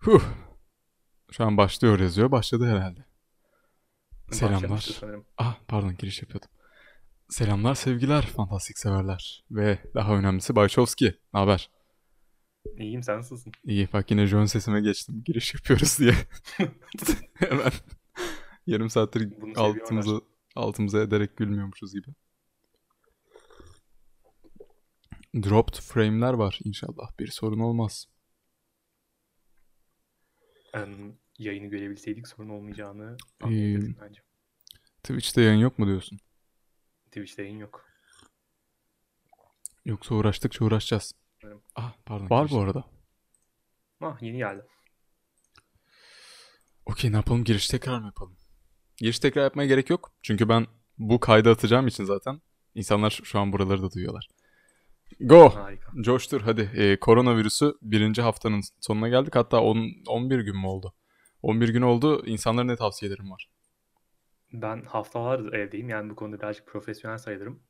Huh. Şu an başlıyor yazıyor. Başladı herhalde. Selamlar. Ah pardon giriş yapıyordum. Selamlar sevgiler fantastik severler. Ve daha önemlisi Bayçovski. Ne haber? İyiyim sen nasılsın? İyi bak yine John sesime geçtim. Giriş yapıyoruz diye. Hemen yarım saattir Bunu altımıza, altımıza ederek gülmüyormuşuz gibi. Dropped frame'ler var inşallah. Bir sorun olmaz. Em, yayını görebilseydik sorun olmayacağını Ee, anlayabilirsin bence. Twitch'te yayın yok mu diyorsun? Twitch'te yayın yok. Yoksa uğraştıkça uğraşacağız. Umarım. Ah pardon. Var bu arada. Ah yeni geldi. Okey ne yapalım? Giriş tekrar mı yapalım? Giriş tekrar yapmaya gerek yok. Çünkü ben bu kaydı atacağım için zaten insanlar şu an buraları da duyuyorlar. Go! Harika. Coştur hadi. Ee, koronavirüsü birinci haftanın sonuna geldik. Hatta 10, 11 gün mü oldu? 11 gün oldu. İnsanlara ne tavsiyelerim var? Ben haftalardır evdeyim. Yani bu konuda birazcık profesyonel sayılırım.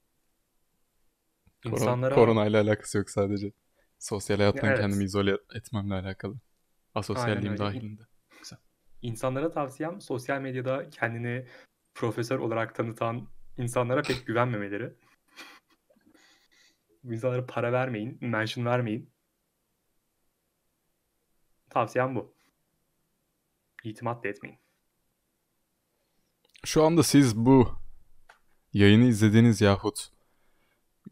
Korona, İnsanlara Koronayla alakası yok sadece. Sosyal hayattan Ya evet. kendimi izole etmemle alakalı. Asosyalliğim dahilinde. insanlara tavsiyem sosyal medyada kendini profesör olarak tanıtan insanlara pek güvenmemeleri. Bu para vermeyin, mention vermeyin. Tavsiyem bu. İtimat da etmeyin. Şu anda siz bu yayını izlediğiniz yahut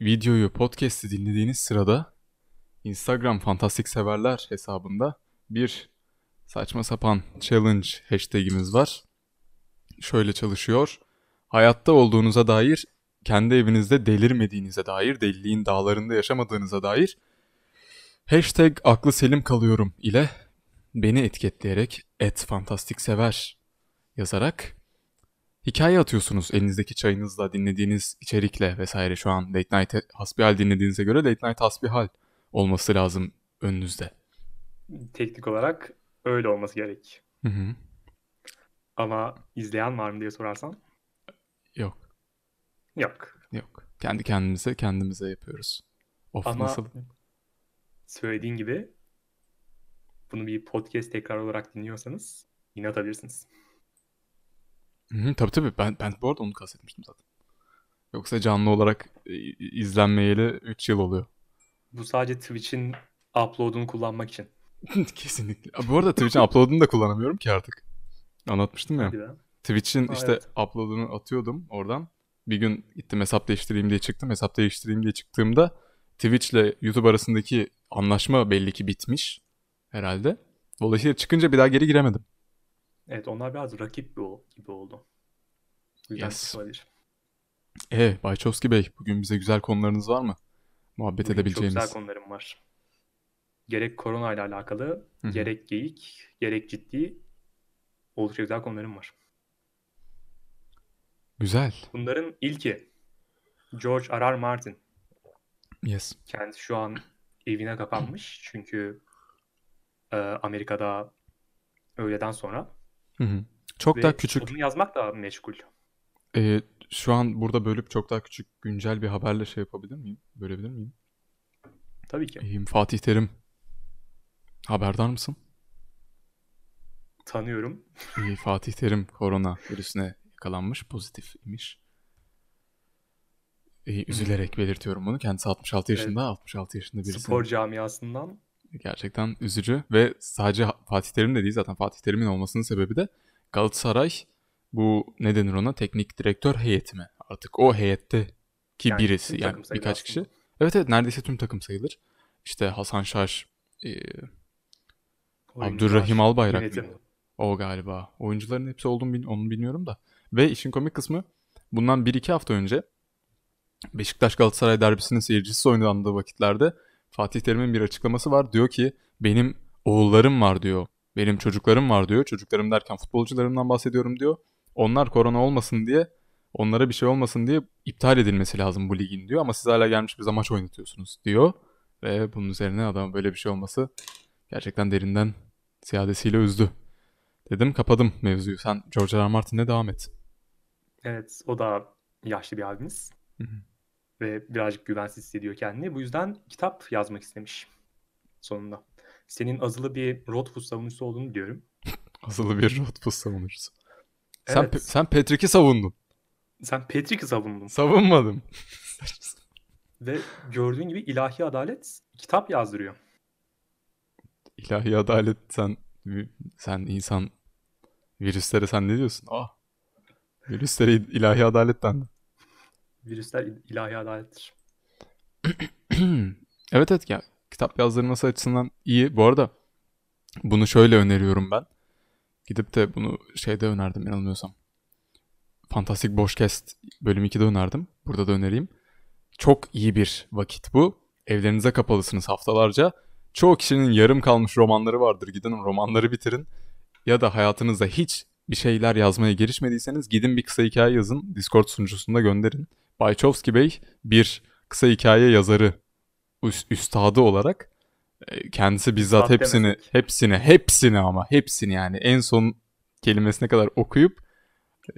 videoyu, podcast'i dinlediğiniz sırada Instagram Fantastik Severler hesabında bir saçma sapan challenge hashtagimiz var. Şöyle çalışıyor. Hayatta olduğunuza dair, kendi evinizde delirmediğinize dair, deliliğin dağlarında yaşamadığınıza dair hashtag aklı selim kalıyorum ile beni etiketleyerek et fantastik sever yazarak hikaye atıyorsunuz elinizdeki çayınızla, dinlediğiniz içerikle vesaire şu an Late Night Hasbihal dinlediğinize göre Late Night Hasbihal olması lazım önünüzde. Teknik olarak öyle olması gerek. Hı hı. Ama izleyen var mı diye sorarsan Yok, yok. yok. Kendi kendimize kendimize yapıyoruz. Of Ama nasıl? söylediğin gibi bunu bir podcast tekrar olarak dinliyorsanız yine atabilirsiniz. Hı tabii tabii ben, ben bu arada onu kastetmiştim zaten. Yoksa canlı olarak e, izlenmeyeli 3 yıl oluyor. Bu sadece Twitch'in upload'unu kullanmak için. Kesinlikle. Bu arada Twitch'in upload'unu da kullanamıyorum ki artık. Anlatmıştım ya. Twitch'in işte evet. upload'unu atıyordum oradan. Bir gün gittim hesap değiştireyim diye çıktım. Hesap değiştireyim diye çıktığımda Twitch ile YouTube arasındaki anlaşma belli ki bitmiş herhalde. Dolayısıyla çıkınca bir daha geri giremedim. Evet onlar biraz rakip gibi oldu. Yüzden Yes. olabilir. E Bayçovski Bey bugün bize güzel konularınız var mı? Muhabbet Bugün çok edebileceğimiz. güzel konularım var. Gerek korona ile alakalı, Hı hı. gerek geyik, gerek ciddi oldukça güzel konularım var. Güzel. Bunların ilki George R. R. Martin. Yes. Kendisi şu an evine kapanmış çünkü e, Amerika'da öğleden sonra Hı hı. Çok ve daha küçük. sonunu yazmak da meşgul. e, şu an burada bölüp çok daha küçük güncel bir haberle şey yapabilir miyim? Bölebilir miyim? Tabii ki. İyiyim. Fatih Terim. Haberdar mısın? Tanıyorum. İyi, Fatih Terim korona virüsüne yakalanmış, pozitif imiş. İyi, üzülerek belirtiyorum bunu. Kendisi 66 yaşında, 66 yaşında birisi. Spor camiasından Gerçekten üzücü ve sadece Fatih Terim de değil zaten Fatih Terim'in olmasının sebebi de Galatasaray bu ne denir ona teknik direktör heyeti mi? Artık o heyette ki Yani birisi yani birkaç aslında. kişi. Evet evet neredeyse tüm takım sayılır. İşte Hasan Şaş, e, oyuncular, Abdurrahim Albayrak yönetim. O galiba. Oyuncuların hepsi olduğunu onu bilmiyorum da. Ve işin komik kısmı bundan 1-2 hafta önce Beşiktaş Galatasaray derbisinin seyircisiz oynandığı vakitlerde Fatih Terim'in bir açıklaması var. Diyor ki benim oğullarım var diyor. Benim çocuklarım var diyor. Çocuklarım derken futbolcularımdan bahsediyorum diyor. Onlar korona olmasın diye onlara bir şey olmasın diye iptal edilmesi lazım bu ligin diyor. Ama siz hala gelmiş bize maç oynatıyorsunuz diyor. Ve bunun üzerine adam böyle bir şey olması gerçekten derinden ziyadesiyle üzdü. Dedim kapadım mevzuyu. Sen George R. R. Martin'le devam et. Evet, o da yaşlı bir abimiz. Hı hı. Ve birazcık güvensiz hissediyor kendini. Bu yüzden kitap yazmak istemiş sonunda. senin azılı bir Rothfuss savunucusu olduğunu diyorum. Azılı bir Rothfuss savunucusu. Sen, Evet. Pe- sen Patrick'i savundun. Sen Patrick'i savundun. Savunmadım. Ve gördüğün gibi ilahi adalet kitap yazdırıyor. İlahi adalet sen sen insan virüslere sen ne diyorsun? Ah. Virüslere ilahi adalet dendi. Virüsler il- ilahi adalettir. evet evet ya kitap yazdırması açısından iyi. Bu arada bunu şöyle öneriyorum ben. Gidip de bunu şeyde önerdim yanılmıyorsam. Fantastic Boşcast bölüm 2'de önerdim. Burada da önereyim. Çok iyi bir vakit bu. Evlerinize kapalısınız haftalarca. Çoğu kişinin yarım kalmış romanları vardır. Gidin romanları bitirin. Ya da hayatınızda hiç bir şeyler yazmaya girişmediyseniz gidin bir kısa hikaye yazın. Discord sunucusunda gönderin. Bayçovski Bey bir kısa hikaye yazarı üst- üstadı olarak e, kendisi bizzat Üstad hepsini demesek. hepsini hepsini ama hepsini yani en son kelimesine kadar okuyup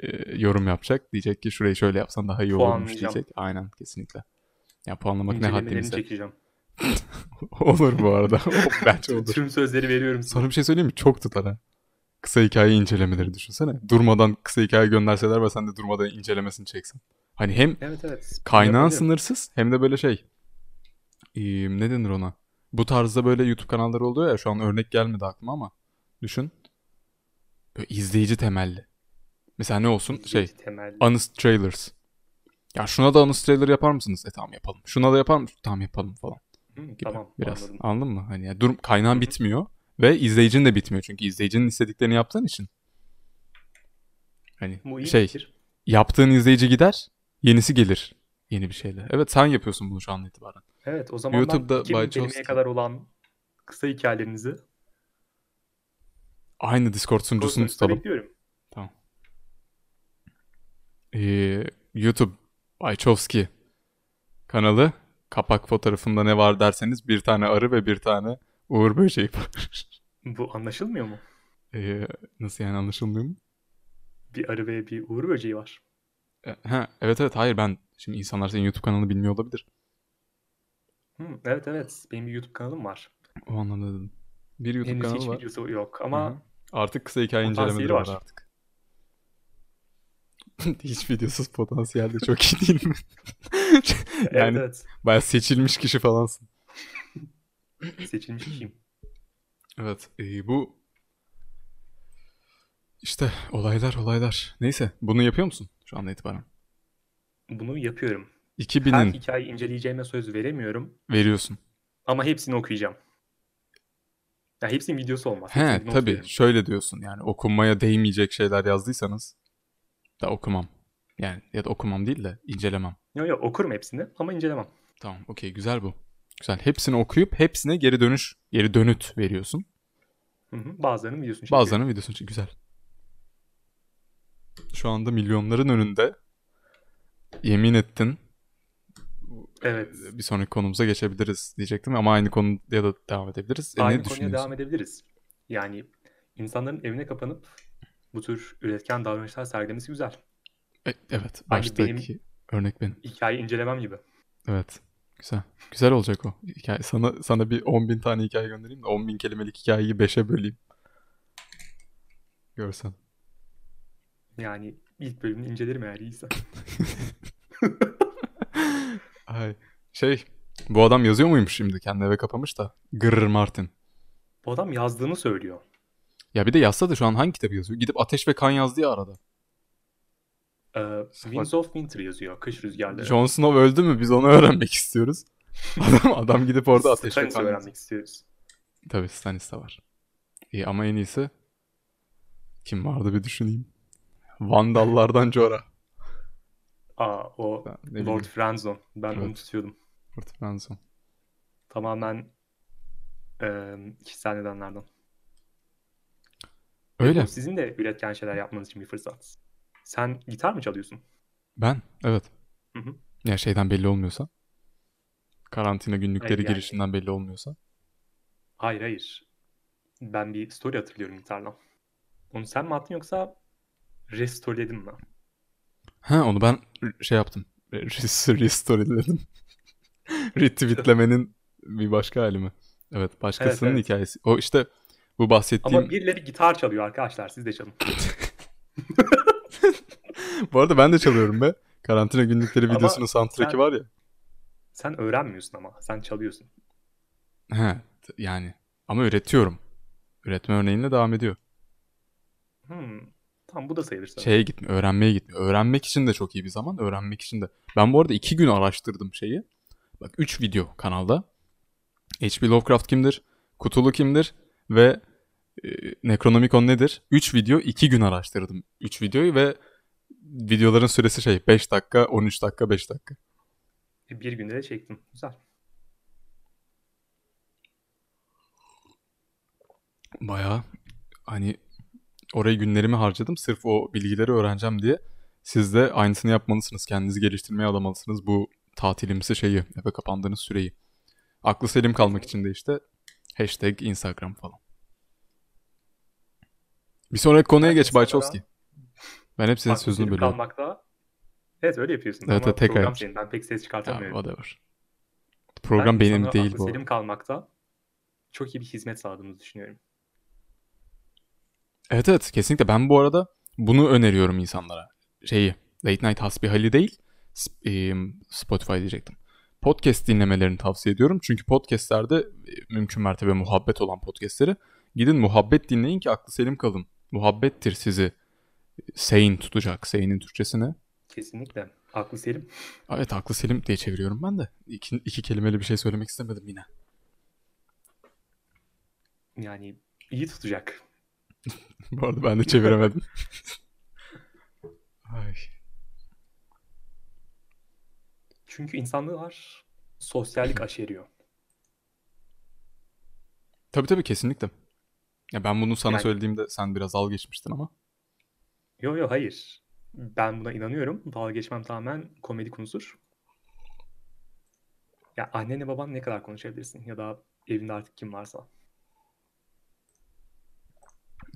e, yorum yapacak. Diyecek ki şurayı şöyle yapsan daha iyi olurmuş diyecek. Aynen kesinlikle. Ya puanlamak ne haddimize. çekeceğim. olur bu arada. Bence olur. Tüm sözleri veriyorum. Sana bir şey söyleyeyim mi? Çok tutar ha. Kısa hikaye incelemeleri düşünsene. Durmadan kısa hikaye gönderseler ve sen de durmadan incelemesini çeksen. Hani hem Evet evet. kaynağın sınırsız hem de böyle şey. Ee, ne denir ona? Bu tarzda böyle YouTube kanalları oluyor ya şu an örnek gelmedi aklıma ama düşün. Böyle izleyici temelli. Mesela ne olsun? Şey, Temel. Honest Trailers. Ya şuna da Honest Trailer yapar mısınız? E tamam yapalım. Şuna da yapar mısınız? Tamam yapalım falan Hı, gibi tamam biraz. anladım. Anladın mı? Hani ya dur kaynağın Hı hı. bitmiyor ve izleyicin de bitmiyor çünkü izleyicinin istediklerini yaptığın için. Hani Bu şey fikir. yaptığın izleyici gider, yenisi gelir yeni bir şeyle. Evet sen yapıyorsun bunu şu an itibaren. Evet o zaman YouTube'da ben 2000 Bay kelimeye Chomsky. kadar olan kısa hikayelerinizi Aynı Discord sunucusunu tutalım. bekliyorum. Ee, YouTube Bayçovski kanalı kapak fotoğrafında ne var derseniz bir tane arı ve bir tane uğur böceği var. Bu anlaşılmıyor mu? Ee, nasıl yani anlaşılmıyor mu? Bir arı ve bir uğur böceği var. E, Ha, evet evet hayır ben şimdi insanlar senin YouTube kanalını bilmiyor olabilir. Hı, evet evet benim bir YouTube kanalım var. O anlamda dedim. Bir YouTube Henüz kanalı hiç var. videosu yok ama hı. Artık kısa hikaye incelemeleri var var. artık. Hiç videosuz potansiyel de çok iyi değil mi? evet yani evet bayağı seçilmiş kişi falansın. seçilmiş kişiyim. Evet e, bu işte olaylar olaylar. Neyse bunu yapıyor musun şu anda itibaren? Bunu yapıyorum. Her 2000'in hikayeyi inceleyeceğime söz veremiyorum veriyorsun. ama hepsini okuyacağım. Ya hepsinin videosu olmaz. He tabii veririm. şöyle diyorsun yani okunmaya değmeyecek şeyler yazdıysanız da okumam. Yani ya da okumam değil de incelemem. Yok yok okurum hepsini ama incelemem. Tamam okey güzel bu. Güzel. Hepsini okuyup hepsine geri dönüş, geri dönüt veriyorsun. Hı hı. Bazılarının videosunu çekiyorum. Bazılarının videosunu çek. Güzel. Şu anda milyonların önünde yemin ettin. Evet. Bir sonraki konumuza geçebiliriz diyecektim ama aynı konuya da devam edebiliriz. E, Aynı konuya devam edebiliriz. Yani insanların evine kapanıp bu tür üretken davranışlar sergilemesi güzel. E, evet. Aynı benim- Baştaki örnek benim. Hikaye incelemem gibi. Evet. Güzel. Güzel olacak o. Hikaye. Sana sana bir 10 bin tane hikaye göndereyim de 10 bin kelimelik hikayeyi 5'e böleyim. Görsen. Yani ilk bölümünü incelerim eğer iyiyse. Ay. Şey, bu adam yazıyor muymuş şimdi? Kendi eve kapamış da. Grr Martin. Bu adam yazdığını söylüyor. Ya bir de yazsa da şu an hangi kitabı yazıyor? Gidip Ateş ve Kan yazdı ya arada. Ee, Winds of Winter yazıyor. Kış rüzgarları. Jon Snow öldü mü? Biz onu öğrenmek istiyoruz. Adam, adam gidip orada Ateş yazıyor. öğrenmek istiyoruz. Tabii Stannis de var. İyi ama en iyisi kim vardı bir düşüneyim. Vandallardan Jorah. Aa o Ben Lord. Frenzon. Ben onu Evet. tutuyordum. Lord Franson. Tamamen e, kişisel nedenlerden. Öyle. Sizin de üretken şeyler yapmanız için bir fırsat. Sen gitar mı çalıyorsun? Ben evet. Hı hı. Ya şeyden belli olmuyorsa. Karantina günlükleri Hayır, yani- girişinden belli olmuyorsa. Hayır hayır. Ben bir story hatırlıyorum gitarla. Onu sen mi attın yoksa restoreledin mi? Ha onu ben şey yaptım. Restory'ledim. Retweetlemenin bir başka hali mi? Evet başkasının evet. hikayesi. O işte bu bahsettiğim... Ama birileri gitar çalıyor arkadaşlar. Siz de çalın. Bu arada ben de çalıyorum be. Karantina günlükleri Ama videosunun soundtrack'i var ya. Sen öğrenmiyorsun ama. Sen çalıyorsun. He yani. Ama üretiyorum. Üretme örneğinle devam ediyor. Hmm. Tamam bu da sayılırsa. Şeye gitmiyor, öğrenmeye gitmiyor. Öğrenmek için de çok iyi bir zaman, öğrenmek için de. Ben bu arada iki gün araştırdım şeyi. Bak üç video kanalda. H.P. Lovecraft kimdir? Kutulu kimdir? Ve e, Necronomicon nedir? Üç video, iki gün araştırdım. Üç videoyu ve videoların süresi şey 5 dakika, 13 dakika, 5 dakika. E, Bir günde de çektim. Güzel. Bayağı hani oraya günlerimi harcadım sırf o bilgileri öğreneceğim diye. Siz de aynısını yapmalısınız. Kendinizi geliştirmeye adamalısınız bu tatilimsi şeyi, eve kapandığınız süreyi. Aklı selim kalmak için de işte hashtag Instagram falan. Bir sonraki konuya geç insanlara- Bayçovski. Ben hep senin sözünü bölüyorum. kalmakta. Evet öyle yapıyorsun. Evet, ama tek program ayak. senin. Ben pek ses çıkartamıyorum. whatever. Program Ben benim değil bu. selim kalmakta çok iyi bir hizmet sağladığımızı düşünüyorum. Evet evet kesinlikle ben bu arada bunu öneriyorum insanlara. Şeyi Late Night Hasbihali değil Sp- Spotify diyecektim. Podcast dinlemelerini tavsiye ediyorum. Çünkü podcastlerde mümkün mertebe muhabbet olan podcastleri gidin muhabbet dinleyin ki aklı selim kalın. Muhabbettir sizi sane tutacak. Sane'in Türkçesi ne? Kesinlikle. Aklı selim. Evet aklı selim diye çeviriyorum ben de. İki, iki kelimeli bir şey söylemek istemedim yine. Yani iyi tutacak. bu arada ben de çeviremedim. Ay. Çünkü insanlar sosyallik aşeriyor. Tabii tabii kesinlikle. Ya ben bunu sana Yani- söylediğimde sen biraz al geçmiştin ama. Yo yo hayır. Ben buna inanıyorum. Dalga geçmem tamamen komedi konusudur. Ya annenle baban ne kadar konuşabilirsin ya da evinde artık kim varsa.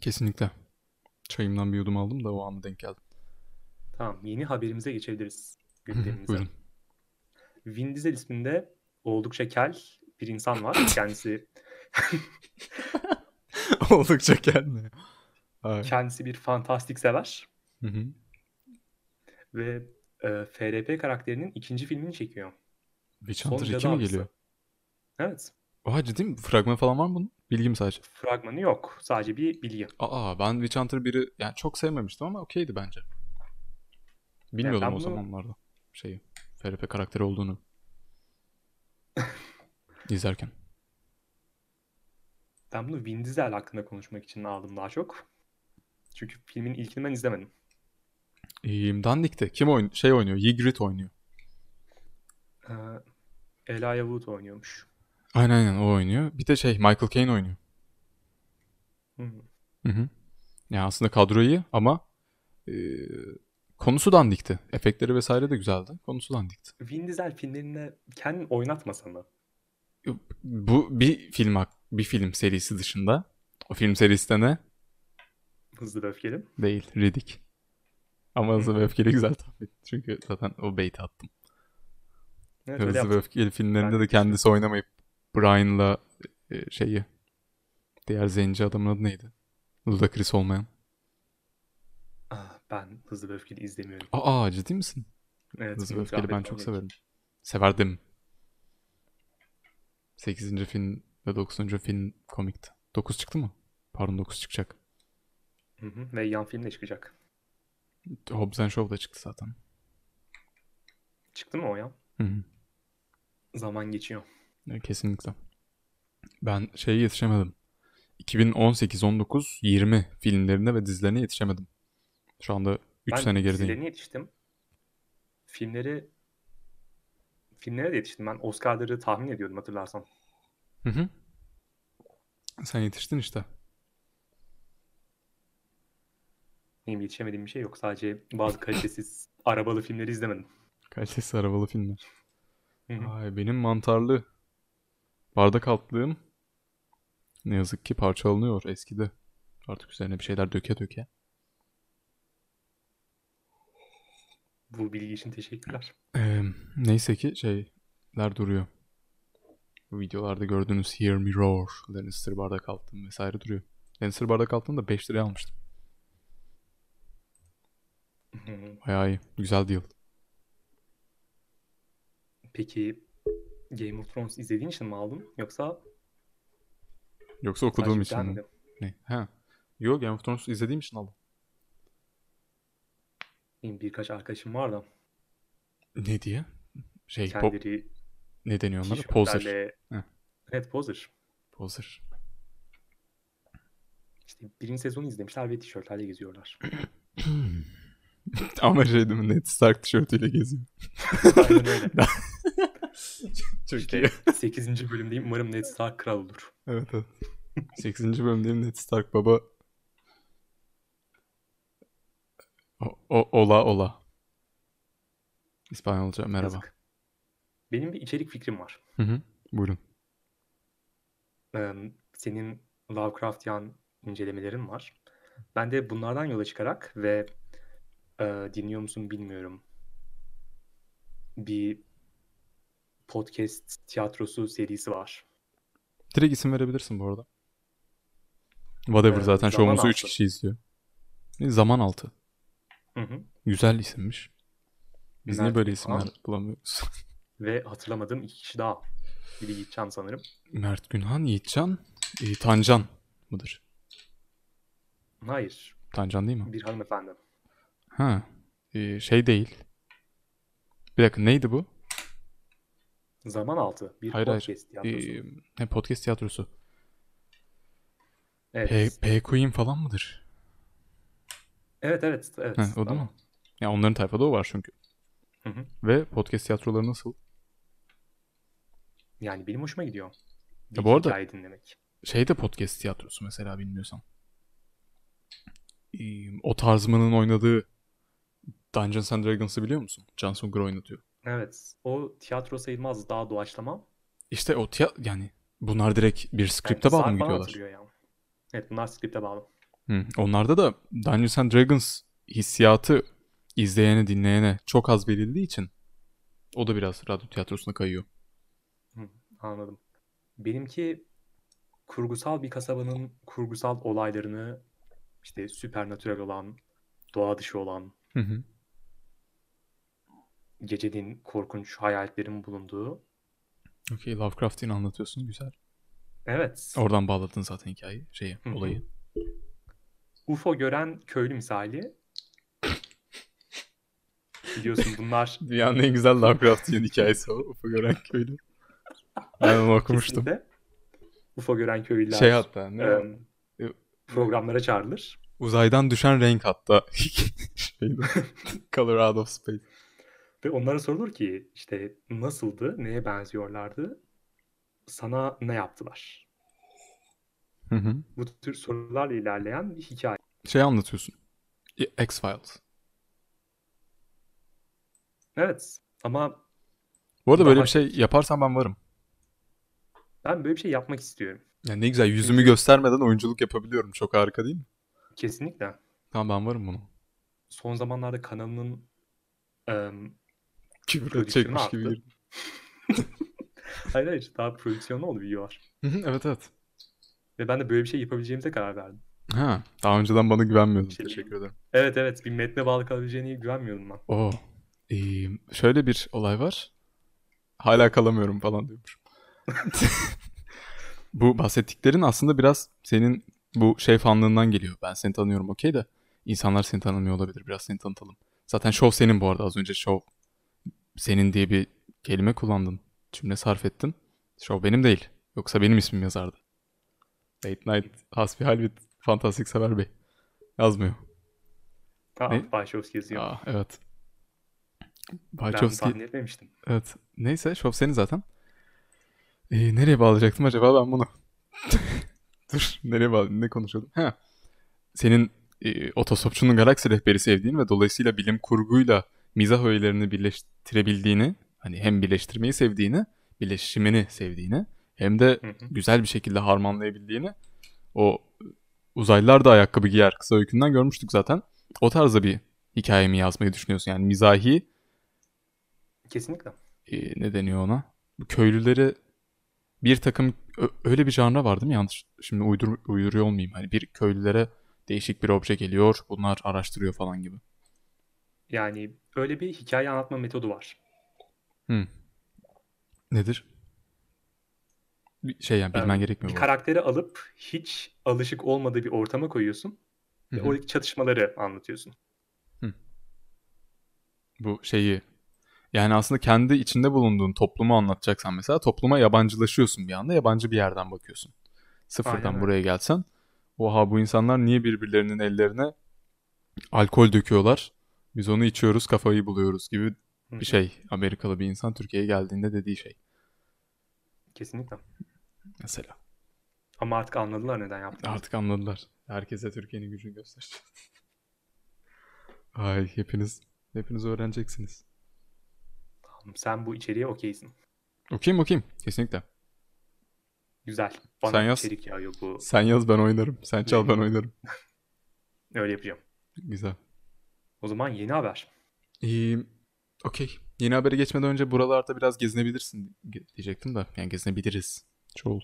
Kesinlikle. Çayımdan bir yudum aldım da o ana denk geldi. Tamam yeni haberimize geçebiliriz gündemimize. Buyurun. Vin Diesel isminde oldukça kel bir insan var. Kendisi Oldukça kendine. Ay. kendisi bir fantastik sever Hı hı. ve e, FRP karakterinin ikinci filmini çekiyor. Witch Hunter Cadı 2 mi geliyor? Evet. Oha ciddi mi? Fragman falan var mı bunun? Bilgim sadece. Fragmanı yok. Sadece bir bilgi. Aa ben Witch Hunter 1'i yani çok sevmemiştim ama okeydi bence. Bilmiyordum ben o bunu- zamanlarda şeyi. FRP karakteri olduğunu. izlerken. Ben bunu Vin Diesel hakkında konuşmak için aldım daha çok. Çünkü filmin ilkini ben izlemedim. Ee, Dandik'te kim oynuyor? Şey oynuyor. Ygritte oynuyor. Ee, Elijah Wood oynuyormuş. Aynen aynen o oynuyor. Bir de şey Michael Caine oynuyor. Hmm. Hı hı. Yani aslında kadro iyi ama e, konusu dandikti. Efektleri vesaire de güzeldi. Konusu dandikti. Vin Diesel filmlerinde kendini oynatmasana. Bu bir film bir film serisi dışında. O film serisi de ne? Hızlı ve öfkeli. Değil. Riddick. Ama Hızlı ve Öfkeli güzel tabii. Çünkü zaten o bait attım. Evet, Hızlı ve yaptım. Öfkeli filmlerinde Ben de de kendisi oynamayıp Brian'la e, şeyi diğer zenci adamın adı neydi? Ludacris olmayan. Ah, ben Hızlı ve Öfkeli izlemiyorum. Aa ciddi misin? Evet, Hızlı ve Öfkeli ben çok severim. Severdim. 8. film ve 9. film komikti. 9 çıktı mı? Pardon 9 çıkacak. Hı hı. Ve yan film de çıkacak. Hobbs and Shaw da çıktı zaten. Çıktı mı o ya? Hı hı. Zaman geçiyor. E, Kesinlikle. Ben şeye yetişemedim. 2018, 19, 20 filmlerine ve dizilerine yetişemedim. Şu anda 3 Ben sene gerideyim. dizilerine yetiştim. Filmleri filmlere de yetiştim. Ben Oscar'ları tahmin ediyordum hatırlarsan. Hı hı. Sen yetiştin işte. Benim yetişemediğim bir şey yok. Sadece bazı kalitesiz arabalı filmleri izlemedim. Kalitesi arabalı filmler. Ay benim mantarlı bardak altlığım ne yazık ki parçalanıyor eskidi. Artık üzerine bir şeyler döke döke. Bu bilgi için teşekkürler. Ee, neyse ki şeyler duruyor. Bu videolarda gördüğünüz Hear Me Roar, Lannister bardak altın vesaire duruyor. Lannister bardak altını da 5 liraya almıştım. Bayağı iyi. Güzel deal. Peki Game of Thrones izlediğin için mi aldın? Yoksa Yoksa okuduğum için mi? Ne? Ha. Yo Game of Thrones izlediğim için aldım. Benim birkaç arkadaşım var da Ne diye? Şey pop kendileri ne deniyor onlara? Poser. Heh. Evet poser. Poser. İşte birinci sezonu izlemişler ve tişörtlerle geziyorlar. Ama şey değil mi? Ned Stark tişörtüyle geziyor. Aynen öyle. Çok İşte 8. bölümdeyim. Umarım Ned Stark kral olur. Evet evet. 8. bölümdeyim Ned Stark baba. O, o- ola ola. İspanyolca merhaba. Yazık. Benim bir içerik fikrim var. Hı hı. Buyurun. Ee, senin Lovecraftian incelemelerin var. Ben de bunlardan yola çıkarak ve e, dinliyor musun bilmiyorum. Bir podcast tiyatrosu serisi var. Direkt isim verebilirsin bu arada. Whatever Ee, zaten şovumuzu 3 Altı. kişi izliyor. E, Zaman altı. Hı hı. Güzel isimmiş. Biz niye Mert böyle isimler bulamıyoruz? Ve hatırlamadığım iki kişi daha. Biri Yiğitcan sanırım. Mert Günhan, Yiğitcan, e, Tancan mıdır? Hayır. Tancan değil mi? Bir hanımefendi. Ha. e, şey değil. Bir dakika neydi bu? Zaman altı. Bir Hayır, hayır. podcast tiyatrosu. E, ne podcast tiyatrosu. evet. P, P Queen falan mıdır? evet evet. evet. Ha, o da Tamam. mı? Ya onların tayfada o var çünkü. Hı hı. Ve podcast tiyatroları nasıl? Yani benim hoşuma gidiyor. Bir Ya bu arada- dinlemek. Şey de podcast tiyatrosu mesela bilmiyorsan. E, o tarzmanın oynadığı Dungeons and Dragons'ı biliyor musun? Jon Snow oynatıyor. Evet. O tiyatro sayılmaz. Daha doğaçlama. İşte o tiya yani bunlar direkt bir Yani skripte bağlı saat mı gidiyorlar? hatırlıyor ya. Evet bunlar skripte bağlı. Hı. Onlarda da Dungeons and Dragons hissiyatı izleyene dinleyene çok az verildiği için o da biraz radyo tiyatrosuna kayıyor. Hı, anladım. Benimki kurgusal bir kasabanın kurgusal olaylarını işte süpernatürel olan, doğa dışı olan, Hı hı. Gecenin korkunç hayaletlerin bulunduğu. Okey Lovecraft'ini anlatıyorsun güzel. Evet. Oradan bağladın zaten hikayeyi, şeyi, Hı hı. olayı. UFO gören köylü misali. Biliyorsun bunlar Dünyanın en güzel Lovecraft'ın hikayesi o. Ufuk gören köylü. Ben onu okumuştum. kesinlikle UFO gören köylüler Şey hatta ne? em, programlara çağrılır. Uzaydan düşen renk hatta. Color out of space. Ve onlara sorulur ki işte nasıldı, neye benziyorlardı, sana ne yaptılar? Hı hı. Bu tür sorularla ilerleyen bir hikaye. Şey anlatıyorsun. X-Files. Evet ama Bu arada böyle bir şey yaparsan ben varım. ben böyle bir şey yapmak istiyorum. Yani ne güzel yüzümü göstermeden oyunculuk yapabiliyorum. Çok harika değil mi? Kesinlikle. Tamam ben varım bunu. Son zamanlarda kanalının em, Edecekmiş gibi arttı. girdim. hayır hayır daha prodüksiyonlu oldu video var. Hı hı, evet evet. Ve ben de böyle bir şey yapabileceğimize karar verdim. Ha, daha önceden bana güvenmiyordun. Şey- Teşekkür ederim. Evet evet bir metne bağlı kalabileceğine güvenmiyordum ben. Oo. Ee, şöyle bir olay var. Hala kalamıyorum falan diyormuş. bu bahsettiklerin aslında biraz senin bu şey fanlığından geliyor. Ben seni tanıyorum okey de insanlar seni tanımıyor olabilir. Biraz seni tanıtalım. Zaten şov senin bu arada. Az önce şov senin diye bir kelime kullandın. Cümle sarf ettin. Şov benim değil. Yoksa benim ismim yazardı. Late Night Hasbihal with Fantastik Sever Bey. Yazmıyor. Aa, Ne? Başovski yazıyor. Aa, evet. ben Wachowski tahmin etmemiştim. Evet. Neyse şov senin zaten. Ee, nereye bağlayacaktım acaba ben bunu? Dur. Nereye bağlı? Ne konuşuyordum? Ha. Senin e, Otostopçunun Galaksi Rehberi sevdiğin ve dolayısıyla bilim kurguyla mizah öğelerini birleştirebildiğini, hani hem birleştirmeyi sevdiğini, birleşimini sevdiğini, hem de Hı hı. güzel bir şekilde harmanlayabildiğini o uzaylılar da ayakkabı giyer kısa öykünden görmüştük zaten. O tarzda bir hikayemi yazmayı düşünüyorsun. Yani mizahi Kesinlikle. e, ne deniyor ona? Bu köylüleri bir takım öyle bir janra var değil mi? Yanlış şimdi uydur, uyduruyor olmayayım. Hani bir köylülere değişik bir obje geliyor. Bunlar araştırıyor falan gibi. Yani öyle bir hikaye anlatma metodu var. Hı. Nedir? Bir şey yani bilmen Em, gerekmiyor Bir bu karakteri alıp hiç alışık olmadığı bir ortama koyuyorsun Hı ve hı. oradaki çatışmaları anlatıyorsun. Bu şeyi yani aslında kendi içinde bulunduğun toplumu anlatacaksan mesela topluma yabancılaşıyorsun bir anda. Yabancı bir yerden bakıyorsun. Sıfırdan Aynen buraya gelsen. Oha bu insanlar niye birbirlerinin ellerine alkol döküyorlar? Biz onu içiyoruz kafayı buluyoruz gibi bir şey. Amerikalı bir insan Türkiye'ye geldiğinde dediği şey. Kesinlikle. Mesela. Ama artık anladılar neden yaptığımızı. Artık anladılar. Herkese Türkiye'nin gücünü göstereceğiz. Ay hepiniz hepiniz öğreneceksiniz. Tamam, Sen bu içeriğe okeysin. Okuyayım okuyayım. Kesinlikle. Güzel. Bana Sen yaz. içerik yağıyor bu. Sen yaz ben oynarım. Sen çal ben oynarım. Öyle yapacağım. Güzel. O zaman yeni haber. İyi. Okey. Yeni habere geçmeden önce buralarda biraz gezinebilirsin ge- diyecektim de. Yani gezinebiliriz. Çoğul.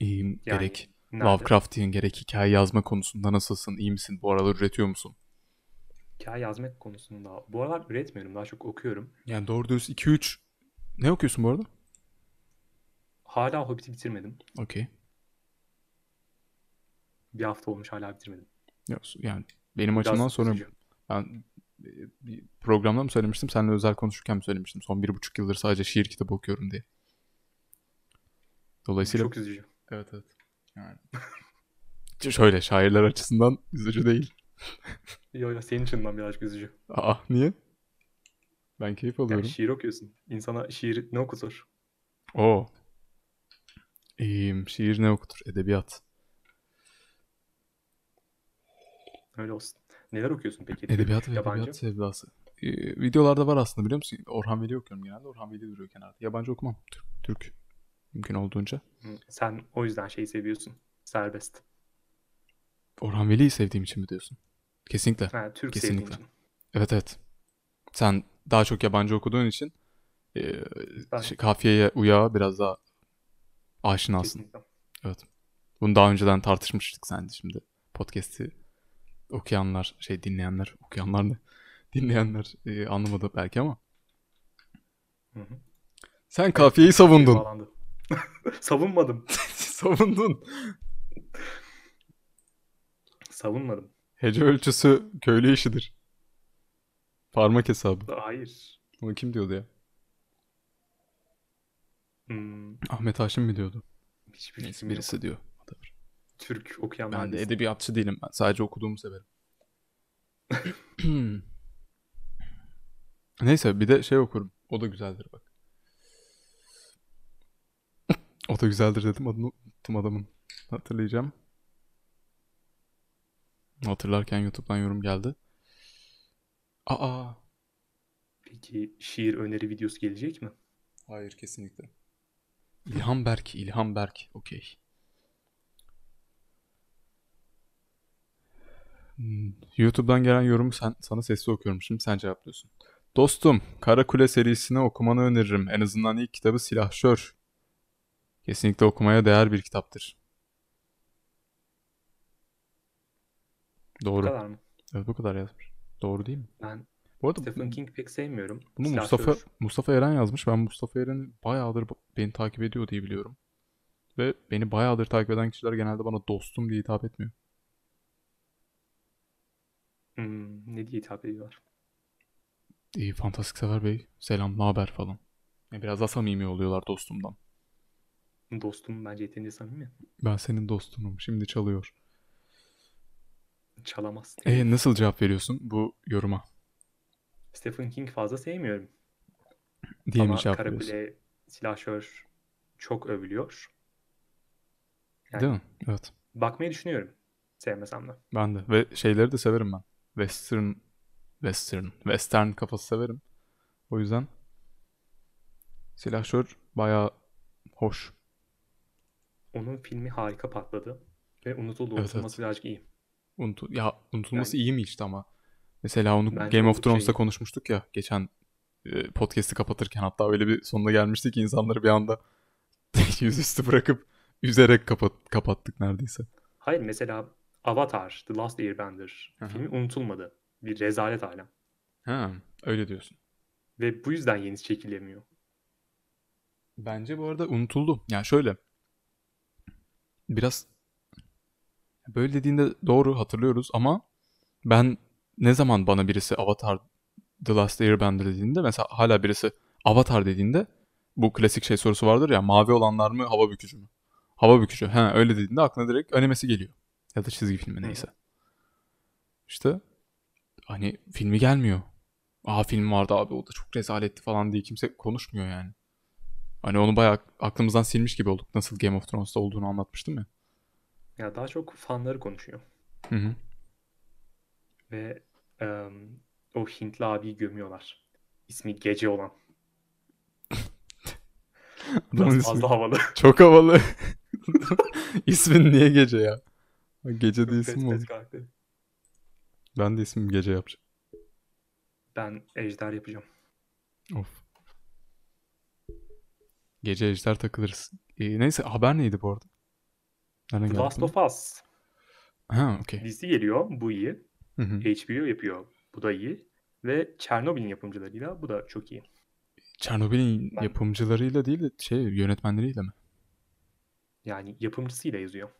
İyi. Yani gerek nerede? Lovecraft'in gerek hikaye yazma konusunda nasılsın? İyi misin? Bu aralar üretiyor musun? Hikaye yazmak konusunda. Bu aralar üretmiyorum. Daha çok okuyorum. Yani doğru düz 2-3 ne okuyorsun bu arada? Hala Hobbit'i bitirmedim. Okey. Bir hafta olmuş hala bitirmedim. Ya- Yani benim Biraz açımdan sonra üzücü. Ben e, bir programda mı söylemiştim? Seninle özel konuşurken mi söylemiştim? Son bir buçuk yıldır sadece şiir kitabı okuyorum diye. Dolayısıyla Çok üzücü. Evet evet. Yani. Şöyle şairler açısından üzücü değil. Yo, yo, senin için birazcık üzücü. Aa niye? Ben keyif Yani alıyorum. şiir okuyorsun. İnsana şiir ne okutur? Oo. İyiyim. Şiir ne okutur? Edebiyat. Öyle olsun. Neler okuyorsun peki? Edebiyat ve yabancı? edebiyat sevdası. Ee, videolarda var aslında biliyor musun? Orhan Veli okuyorum genelde. Orhan Veli duruyor kenarda. Yabancı okumam. Türk. Türk. Mümkün olduğunca. Hı, Sen o yüzden şeyi seviyorsun. Serbest. Orhan Veli'yi sevdiğim için mi diyorsun? Kesinlikle. Ha, Türk Kesinlikle. için. Evet evet. Sen daha çok yabancı okuduğun için e, Ben- şey, kafiyeye uyağa biraz daha aşinasın. Kesinlikle. Bunu daha önceden tartışmıştık sen de şimdi. Podcast'i okuyanlar, şey dinleyenler, okuyanlar ne? Dinleyenler e, anlamadı belki ama. Hı hı. Sen kafiyeyi savundun. Savunmadım. savundun. Savunmadım. Hece ölçüsü köylü işidir. Parmak hesabı. Hayır. Bunu kim diyordu ya? Hmm, Ahmet Haşim mi diyordu? hiçbir Neyse birisi diyor. Türk okuyan Ben de edebiyatçı değilim. Ben sadece okuduğumu severim. Neyse bir de şey okurum. O da güzeldir bak. o da güzeldir dedim adını unuttum adamın. Hatırlayacağım. Hatırlarken YouTube'dan yorum geldi. Aa. Peki şiir öneri videosu gelecek mi? Hayır kesinlikle. İlham Berk, İlham Berk. Okey. YouTube'dan gelen yorumu sen, sana sesli okuyorum şimdi sen cevaplıyorsun. Dostum, Kara Kule serisini okumanı öneririm. En azından ilk kitabı Silahşör. Kesinlikle okumaya değer bir kitaptır. Bu Doğru. kadar mı? Evet bu kadar yazmış. Doğru değil mi? Ben Bu arada Stephen King pek sevmiyorum. bunu Silahşör. Mustafa Mustafa Eren yazmış. Ben Mustafa Eren'i bayağıdır beni takip ediyor diye biliyorum. Ve beni bayağıdır takip eden kişiler genelde bana dostum diye hitap etmiyor. Hmm, ne diye hitap ediyorlar? İyi fantastik sever bey. Selam, ne haber falan. Ya biraz daha samimi oluyorlar dostumdan. Dostum bence yeterince samimi. Ben senin dostunum. Şimdi çalıyor. Çalamaz. E nasıl cevap veriyorsun bu yoruma? Stephen King fazla sevmiyorum. Diye mi Ama cevap veriyorsun? Karakule Silahşör çok övülüyor. Yani Değil mi? Evet. bakmayı düşünüyorum. Sevmesem de. Ben de. Ve şeyleri de severim ben. Western, Western, Western kafası severim. O yüzden Silahşör bayağı hoş. Onun filmi harika patladı. Ve unutuldu. Evet, Unutulması evet. birazcık iyi. Unutu ya unutulması Yani- iyi mi işte ama. Mesela onu Bence Game of Thrones'ta iyi. konuşmuştuk ya geçen e, podcast'i kapatırken hatta öyle bir sonuna gelmiştik ki insanları bir anda Yüzüstü bırakıp üzerek kapat, kapattık neredeyse. Hayır mesela Avatar, The Last Airbender hı. filmi unutulmadı. Bir rezalet hala. Ha, öyle diyorsun. Ve bu yüzden yenisi çekilemiyor. Bence bu arada unutuldu. Yani şöyle. Biraz böyle dediğinde doğru hatırlıyoruz ama ben ne zaman bana birisi Avatar The Last Airbender dediğinde mesela hala birisi Avatar dediğinde bu klasik şey sorusu vardır ya mavi olanlar mı hava bükücü mü? Hava bükücü. Ha öyle dediğinde aklına direkt animesi geliyor. Ya da çizgi filmi neyse. İşte hani filmi gelmiyor. Aa film vardı abi o da çok rezaletti falan diye kimse konuşmuyor yani. Hani onu bayağı aklımızdan silmiş gibi olduk. Nasıl Game of Thrones'ta olduğunu anlatmıştım ya. Ya daha çok fanları konuşuyor. Hı hı. Ve em, o Hintli abiyi gömüyorlar. İsmi Gece olan. Biraz fazla havalı. çok havalı. İsmin niye gece ya? Gece de isim karakteri. Ben de ismim gece yapacağım. Ben ejder yapacağım. Of. Gece ejder takılırız. Ee, neyse haber neydi bu arada? Nereden The Last of Us Ha okey. dizi geliyor. Bu iyi. Hı hı. HBO yapıyor. Bu da iyi. Ve Çernobil'in yapımcılarıyla bu da çok iyi. Çernobil'in Ben- yapımcılarıyla değil de şey yönetmenleriyle mi? Yani yapımcısıyla yazıyor.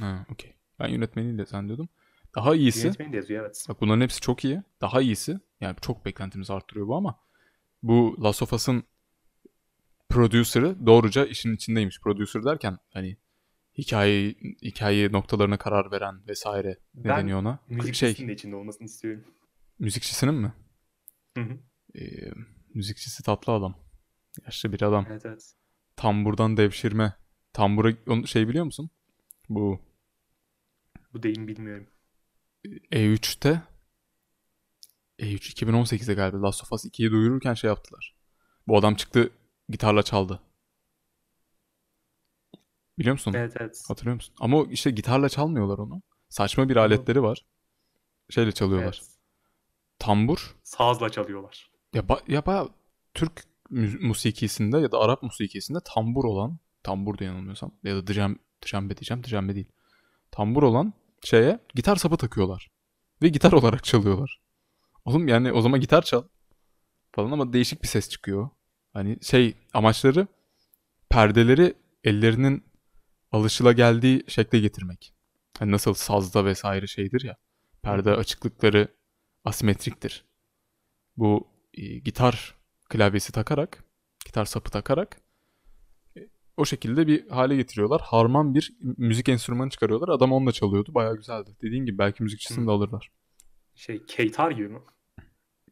Ha okey. Ben yönetmeniyle zannediyordum. Daha iyisi. Yönetmeni de yazıyor evet. Bak bunların hepsi çok iyi. Daha iyisi. Yani çok beklentimizi arttırıyor bu ama bu Last of Us'ın producer'ı doğruca işin içindeymiş. Producer derken hani hikaye hikaye noktalarına karar veren vesaire ne Ben deniyor ona? Müzikçisinin Şey, de içinde olmasını istiyorum. müzikçisinin mi? Hı hı. Ee, müzikçisi tatlı adam. Yaşlı bir adam. Evet evet. Tamburdan devşirme. Tambura şey biliyor musun? Bu Bu deyim bilmiyorum. E3'te E3 2018'de galiba Last of Us 2'yi duyururken şey yaptılar. Bu adam çıktı gitarla çaldı. Biliyor musun? Evet evet. Hatırlıyor musun? Ama işte gitarla çalmıyorlar onu. Saçma bir aletleri var. Şeyle çalıyorlar. evet. Tambur. Sazla çalıyorlar. Ya, ba- ya bayağı Türk musikisinde ya da Arap musikisinde tambur olan tambur da yanılmıyorsam ya da djem, djembe diyeceğim djembe değil. Tambur olan şeye gitar sapı takıyorlar. Ve gitar olarak çalıyorlar. Oğlum yani o zaman gitar çal falan ama değişik bir ses çıkıyor. Hani şey amaçları perdeleri ellerinin alışılageldiği şekle getirmek. Hani nasıl sazda vesaire şeydir ya. Perde açıklıkları asimetriktir. Bu e, gitar klavyesi takarak, gitar sapı takarak o şekilde bir hale getiriyorlar. Harman bir müzik enstrümanı çıkarıyorlar. Adam onunla çalıyordu. Bayağı güzeldi. Dediğin gibi belki müzikçisini Hı. de alırlar. Şey keytar gibi mi?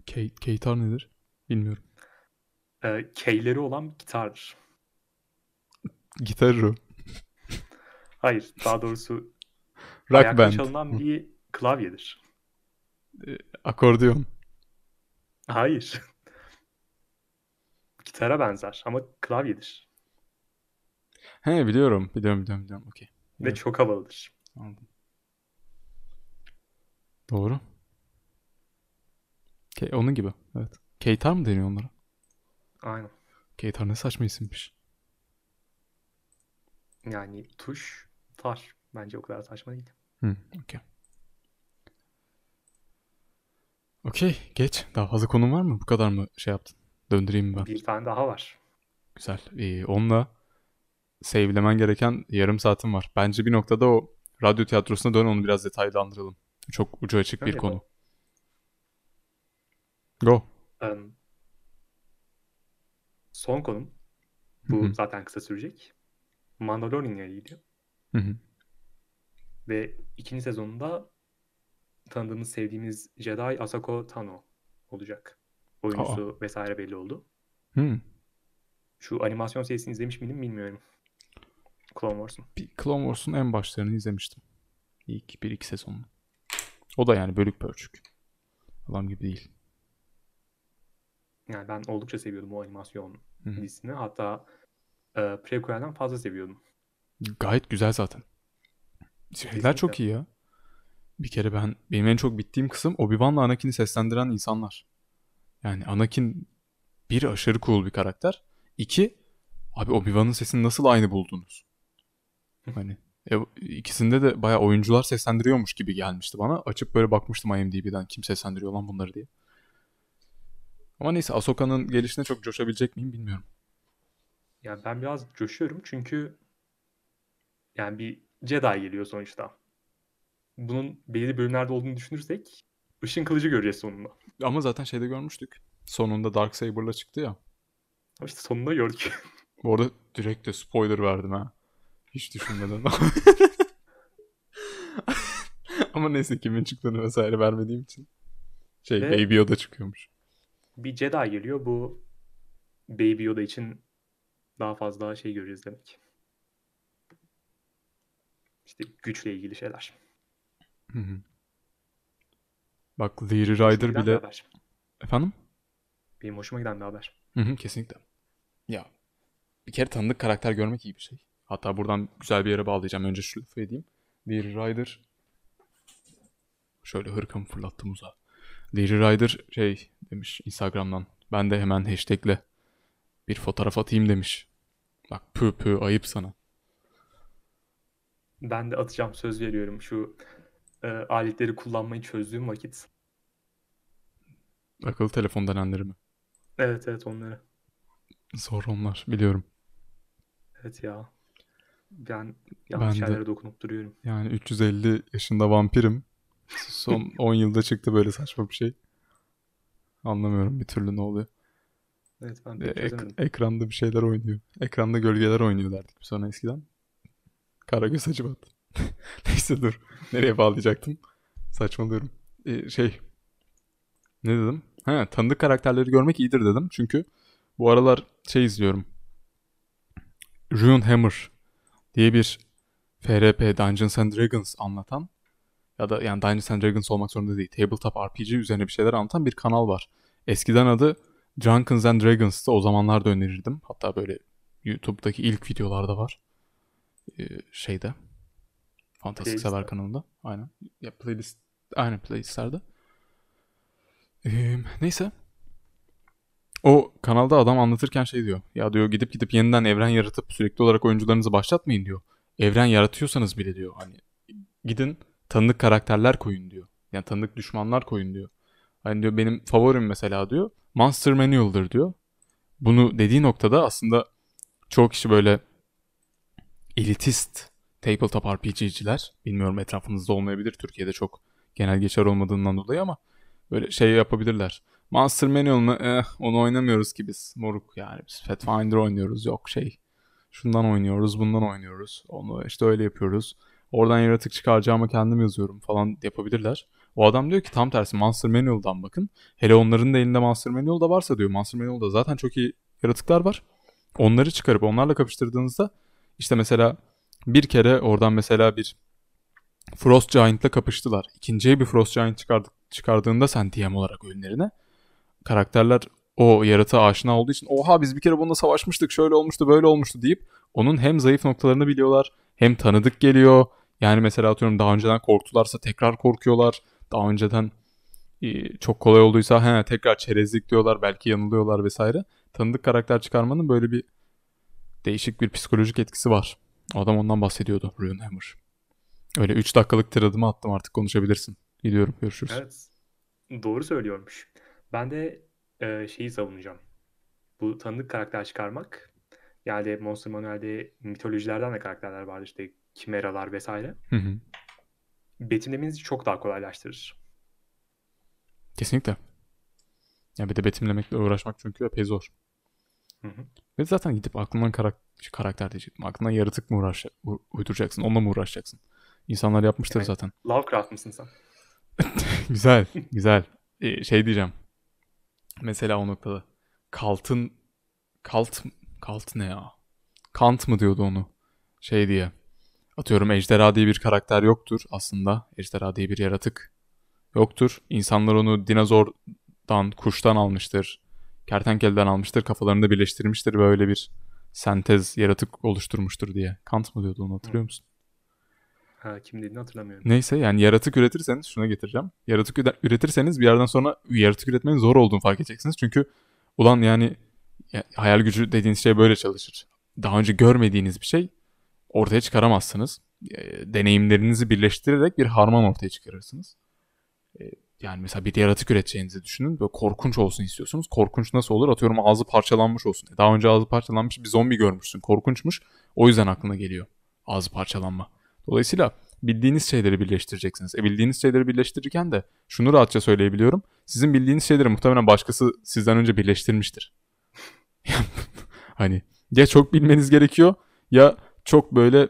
Ke- Keytar nedir? Bilmiyorum. Ee, keyleri olan bir gitardır. Gitarı. Hayır daha doğrusu Rock ayakta band. çalınan bir klavyedir. Akordeon. Hayır. Gitara benzer ama klavyedir. He biliyorum. Biliyorum biliyorum biliyorum. Okey. Ve Evet. çok havalıdır. Anladım. Doğru. Ke- onun gibi. Evet. Keytar mı deniyor onlara? Aynen. Keytar ne saçma isimmiş. Yani tuş, tar. Bence o kadar saçma değil. Hı, okey. Okey, geç. Daha fazla konun var mı? Bu kadar mı şey yaptın? Döndüreyim mi ben? Bir tane daha var. Güzel. Ee, onunla save'lemen gereken yarım saatim var. Bence bir noktada o radyo tiyatrosuna dön onu biraz detaylandıralım. Çok ucu açık bir Öyle konu. yapalım. Go. Em, son konum. Bu hı. zaten kısa sürecek. Mandalorian yayıydı. Hı hı. Ve ikinci sezonunda tanıdığımız, sevdiğimiz Jedi Asako Tano olacak. Oyuncusu vesaire belli oldu. Hı. Şu animasyon serisini izlemiş miydim bilmiyorum. Clone Wars'un. Bir Clone Wars'un en başlarını izlemiştim. İlk bir iki sezonunu. O da yani bölük pörçük. Adam gibi değil. Yani ben oldukça seviyordum o animasyon Hı hı. dizisini. Hatta e, prequel'den fazla seviyordum. Gayet güzel zaten. Şeyler Kesinlikle. çok iyi ya. Bir kere ben benim en çok bittiğim kısım Obi-Wan'la Anakin'i seslendiren insanlar. Yani Anakin bir aşırı cool bir karakter. İki Abi Obi-Wan'ın sesini nasıl aynı buldunuz? Hani e, ikisinde de bayağı oyuncular seslendiriyormuş gibi gelmişti bana. Açıp böyle bakmıştım IMDb'den kim seslendiriyor lan bunları diye. Ama neyse Ahsoka'nın gelişine çok coşabilecek miyim bilmiyorum. Yani ben biraz coşuyorum çünkü yani bir Jedi geliyor sonuçta. Bunun belirli bölümlerde olduğunu düşünürsek ışın kılıcı göreceğiz sonunda. Ama zaten şeyde görmüştük. Sonunda Darksaber'la çıktı ya. Ama işte sonunda gördük. Bu arada direkt de spoiler verdim ha. Hiç düşünmeden. Ama neyse kimin çıktığını vesaire vermediğim için. Şey Ve- Baby Yoda çıkıyormuş. bir Jedi geliyor. Bu Baby Yoda için daha fazla şey göreceğiz demek. İşte güçle ilgili şeyler. Hı hı. Bak Leary Rider bile... haber. Efendim? Benim hoşuma giden bir haber. Hı hı, kesinlikle. Ya bir kere tanıdık karakter görmek iyi bir şey. Hatta buradan güzel bir yere bağlayacağım. Önce şu lafı edeyim. Leary Rider şöyle hırkamı fırlattım uzağa. Leary Rider şey demiş Instagram'dan. Ben de hemen hashtagle bir fotoğraf atayım demiş. Bak pü pü ayıp sana. Ben de atacağım söz veriyorum şu e, aletleri kullanmayı çözdüğüm vakit. Akıllı telefon denenleri mi? Evet evet onları. Zor onlar biliyorum. Evet ya. Ben yanlış Ben de- yerlere dokunup duruyorum. Yani 350 yaşında vampirim. Son 10 yılda çıktı böyle saçma bir şey. Anlamıyorum bir türlü ne oluyor. Evet ben E, pek ek- ekranda bir şeyler oynuyor. Ekranda gölgeler oynuyor derdik biz sonra eskiden. Karagöz Hacivat. Neyse dur. Nereye bağlayacaktım? Saçmalıyorum. E, şey. Ne dedim? Ha, tanıdık karakterleri görmek iyidir dedim. Çünkü bu aralar şey izliyorum. Runehammer diye bir FRP Dungeons and Dragons anlatan ya da yani Dungeons and Dragons olmak zorunda değil. Tabletop RPG üzerine bir şeyler anlatan bir kanal var. Eskiden adı Drunken and Dragons'tı. O zamanlar da önerirdim. Hatta böyle YouTube'daki ilk videolarda var. Ee, şeyde. Fantastik. Sever kanalında. Aynen. Ya playlist. Aynen playlistlerde. Ee, neyse. O kanalda adam anlatırken şey diyor. Ya diyor gidip gidip yeniden evren yaratıp sürekli olarak oyuncularınızı başlatmayın diyor. Evren yaratıyorsanız bile diyor. Hani gidin tanıdık karakterler koyun diyor. Yani tanıdık düşmanlar koyun diyor. Hani diyor benim favorim mesela diyor. Monster Manual'dır diyor. Bunu dediği noktada aslında çoğu kişi böyle elitist tabletop RPG'ciler bilmiyorum etrafınızda olmayabilir Türkiye'de çok genel geçer olmadığından dolayı ama böyle şey yapabilirler. Monster Manual mı? Eh, onu oynamıyoruz ki biz. Moruk yani biz Pathfinder oynuyoruz. Yok şey. Şundan oynuyoruz, bundan oynuyoruz. Onu işte öyle yapıyoruz. Oradan yaratık çıkaracağıma kendim yazıyorum falan yapabilirler. O adam diyor ki tam tersi Monster Manual'dan bakın. Hele onların da elinde Monster Manual da varsa diyor. Monster Manual'da zaten çok iyi yaratıklar var. Onları çıkarıp onlarla kapıştırdığınızda işte mesela bir kere oradan mesela bir Frost Giant'la kapıştılar. İkinciye bir Frost Giant çıkardık, çıkardığında sen DM olarak önlerine karakterler o yaratığa aşina olduğu için oha biz bir kere bununla savaşmıştık şöyle olmuştu böyle olmuştu deyip onun hem zayıf noktalarını biliyorlar hem tanıdık geliyor. Yani mesela atıyorum daha önceden korktularsa tekrar korkuyorlar. Daha önceden e, çok kolay olduysa he, tekrar çerezlik diyorlar belki yanılıyorlar vesaire. Tanıdık karakter çıkarmanın böyle bir değişik bir psikolojik etkisi var. Adam ondan bahsediyordu Runehammer. Öyle 3 dakikalık tiradımı attım artık konuşabilirsin. Gidiyorum görüşürüz. Evet. Doğru söylüyormuş. Ben de e, şeyi savunacağım. Bu tanıdık karakter çıkarmak. Yani Monster Manual'de mitolojilerden de karakterler vardı işte kimeralar vesaire. Hı hı. Betimlemenizi çok daha kolaylaştırır. Kesinlikle. Ya bir de betimlemekle uğraşmak çünkü epey zor. Hı hı. Ve zaten gidip aklından karak- karakter diyecektim. Aklından yaratık mı uğraş uyduracaksın? Onunla mı uğraşacaksın? İnsanlar yapmıştır Yani- zaten. Lovecraft mısın sen? güzel, güzel. Ee, şey diyeceğim. Mesela o noktada. Kaltın... Kalt... Kalt ne ya? Kant mı diyordu onu? Şey diye. Atıyorum ejderha diye bir karakter yoktur aslında. Ejderha diye bir yaratık yoktur. İnsanlar onu dinozordan, kuştan almıştır. Kertenkeleden almıştır. Kafalarında birleştirmiştir. Böyle bir sentez yaratık oluşturmuştur diye. Kant mı diyordu onu hatırlıyor musun? Ha, kim dediğini hatırlamıyorum. Neyse yani yaratık üretirseniz şuna getireceğim. Yaratık üre- üretirseniz bir yerden sonra yaratık üretmenin zor olduğunu fark edeceksiniz. Çünkü ulan yani ya- hayal gücü dediğiniz şey böyle çalışır. daha önce görmediğiniz bir şey ortaya çıkaramazsınız. E, deneyimlerinizi birleştirerek bir harman ortaya çıkarırsınız. E, yani mesela bir yaratık üreteceğinizi düşünün. Böyle korkunç olsun istiyorsunuz. Korkunç nasıl olur? Atıyorum ağzı parçalanmış olsun. E, daha önce ağzı parçalanmış bir zombi görmüşsün. Korkunçmuş. O yüzden aklına geliyor ağzı parçalanma. Dolayısıyla bildiğiniz şeyleri birleştireceksiniz. E bildiğiniz şeyleri birleştirirken de şunu rahatça söyleyebiliyorum. Sizin bildiğiniz şeyleri muhtemelen başkası sizden önce birleştirmiştir. hani ya çok bilmeniz gerekiyor ya çok böyle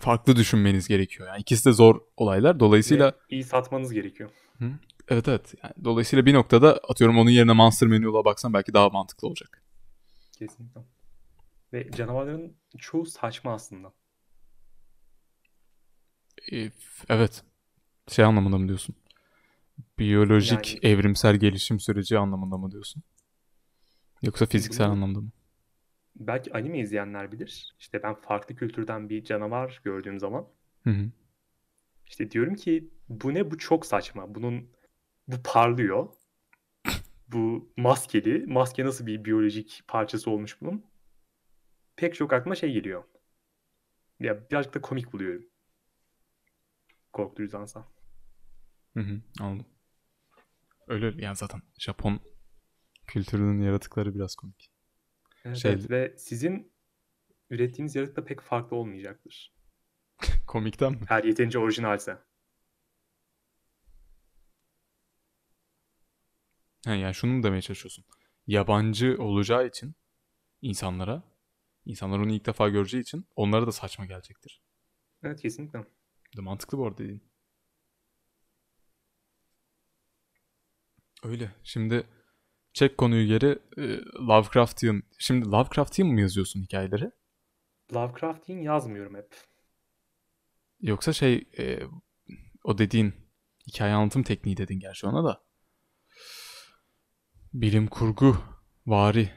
farklı düşünmeniz gerekiyor. Yani ikisi de zor olaylar. Dolayısıyla Ve iyi satmanız gerekiyor. Hı? Evet evet. Yani dolayısıyla bir noktada atıyorum onun yerine Monster Manual'a baksan belki daha mantıklı olacak. Kesinlikle. Ve canavarların çoğu saçma aslında. E, Evet. Şey anlamında mı diyorsun? Biyolojik Yani- evrimsel gelişim süreci anlamında mı diyorsun? Yoksa fiziksel Bunu- anlamda mı? Belki anime izleyenler bilir. İşte ben farklı kültürden bir canavar gördüğüm zaman Hı hı. işte diyorum ki bu ne bu çok saçma. Bunun bu parlıyor. Bu maskeli. Maske nasıl bir biyolojik parçası olmuş bunun? Pek çok aklıma şey geliyor. Ya birazcık da komik buluyorum. Korkutucuysa. Hı hı. Anladım. Öyle yani zaten Japon kültürünün yaratıkları biraz komik. Evet, Şey- evet. ve sizin ürettiğiniz yaratık da pek farklı olmayacaktır. Komikten mi? Her yeterince orijinalse. He, yani şunu mu demeye çalışıyorsun? Yabancı olacağı için insanlara, insanlar onu ilk defa göreceği için onlara da saçma gelecektir. Evet kesinlikle. De mantıklı bu arada dediğin. Öyle. Şimdi çek konuyu geri e, Lovecraftian. Şimdi Lovecraftian mı yazıyorsun hikayeleri? Lovecraftian yazmıyorum hep. Yoksa şey e, o dediğin hikaye anlatım tekniği dedin gerçi ona da. Bilim kurgu vari.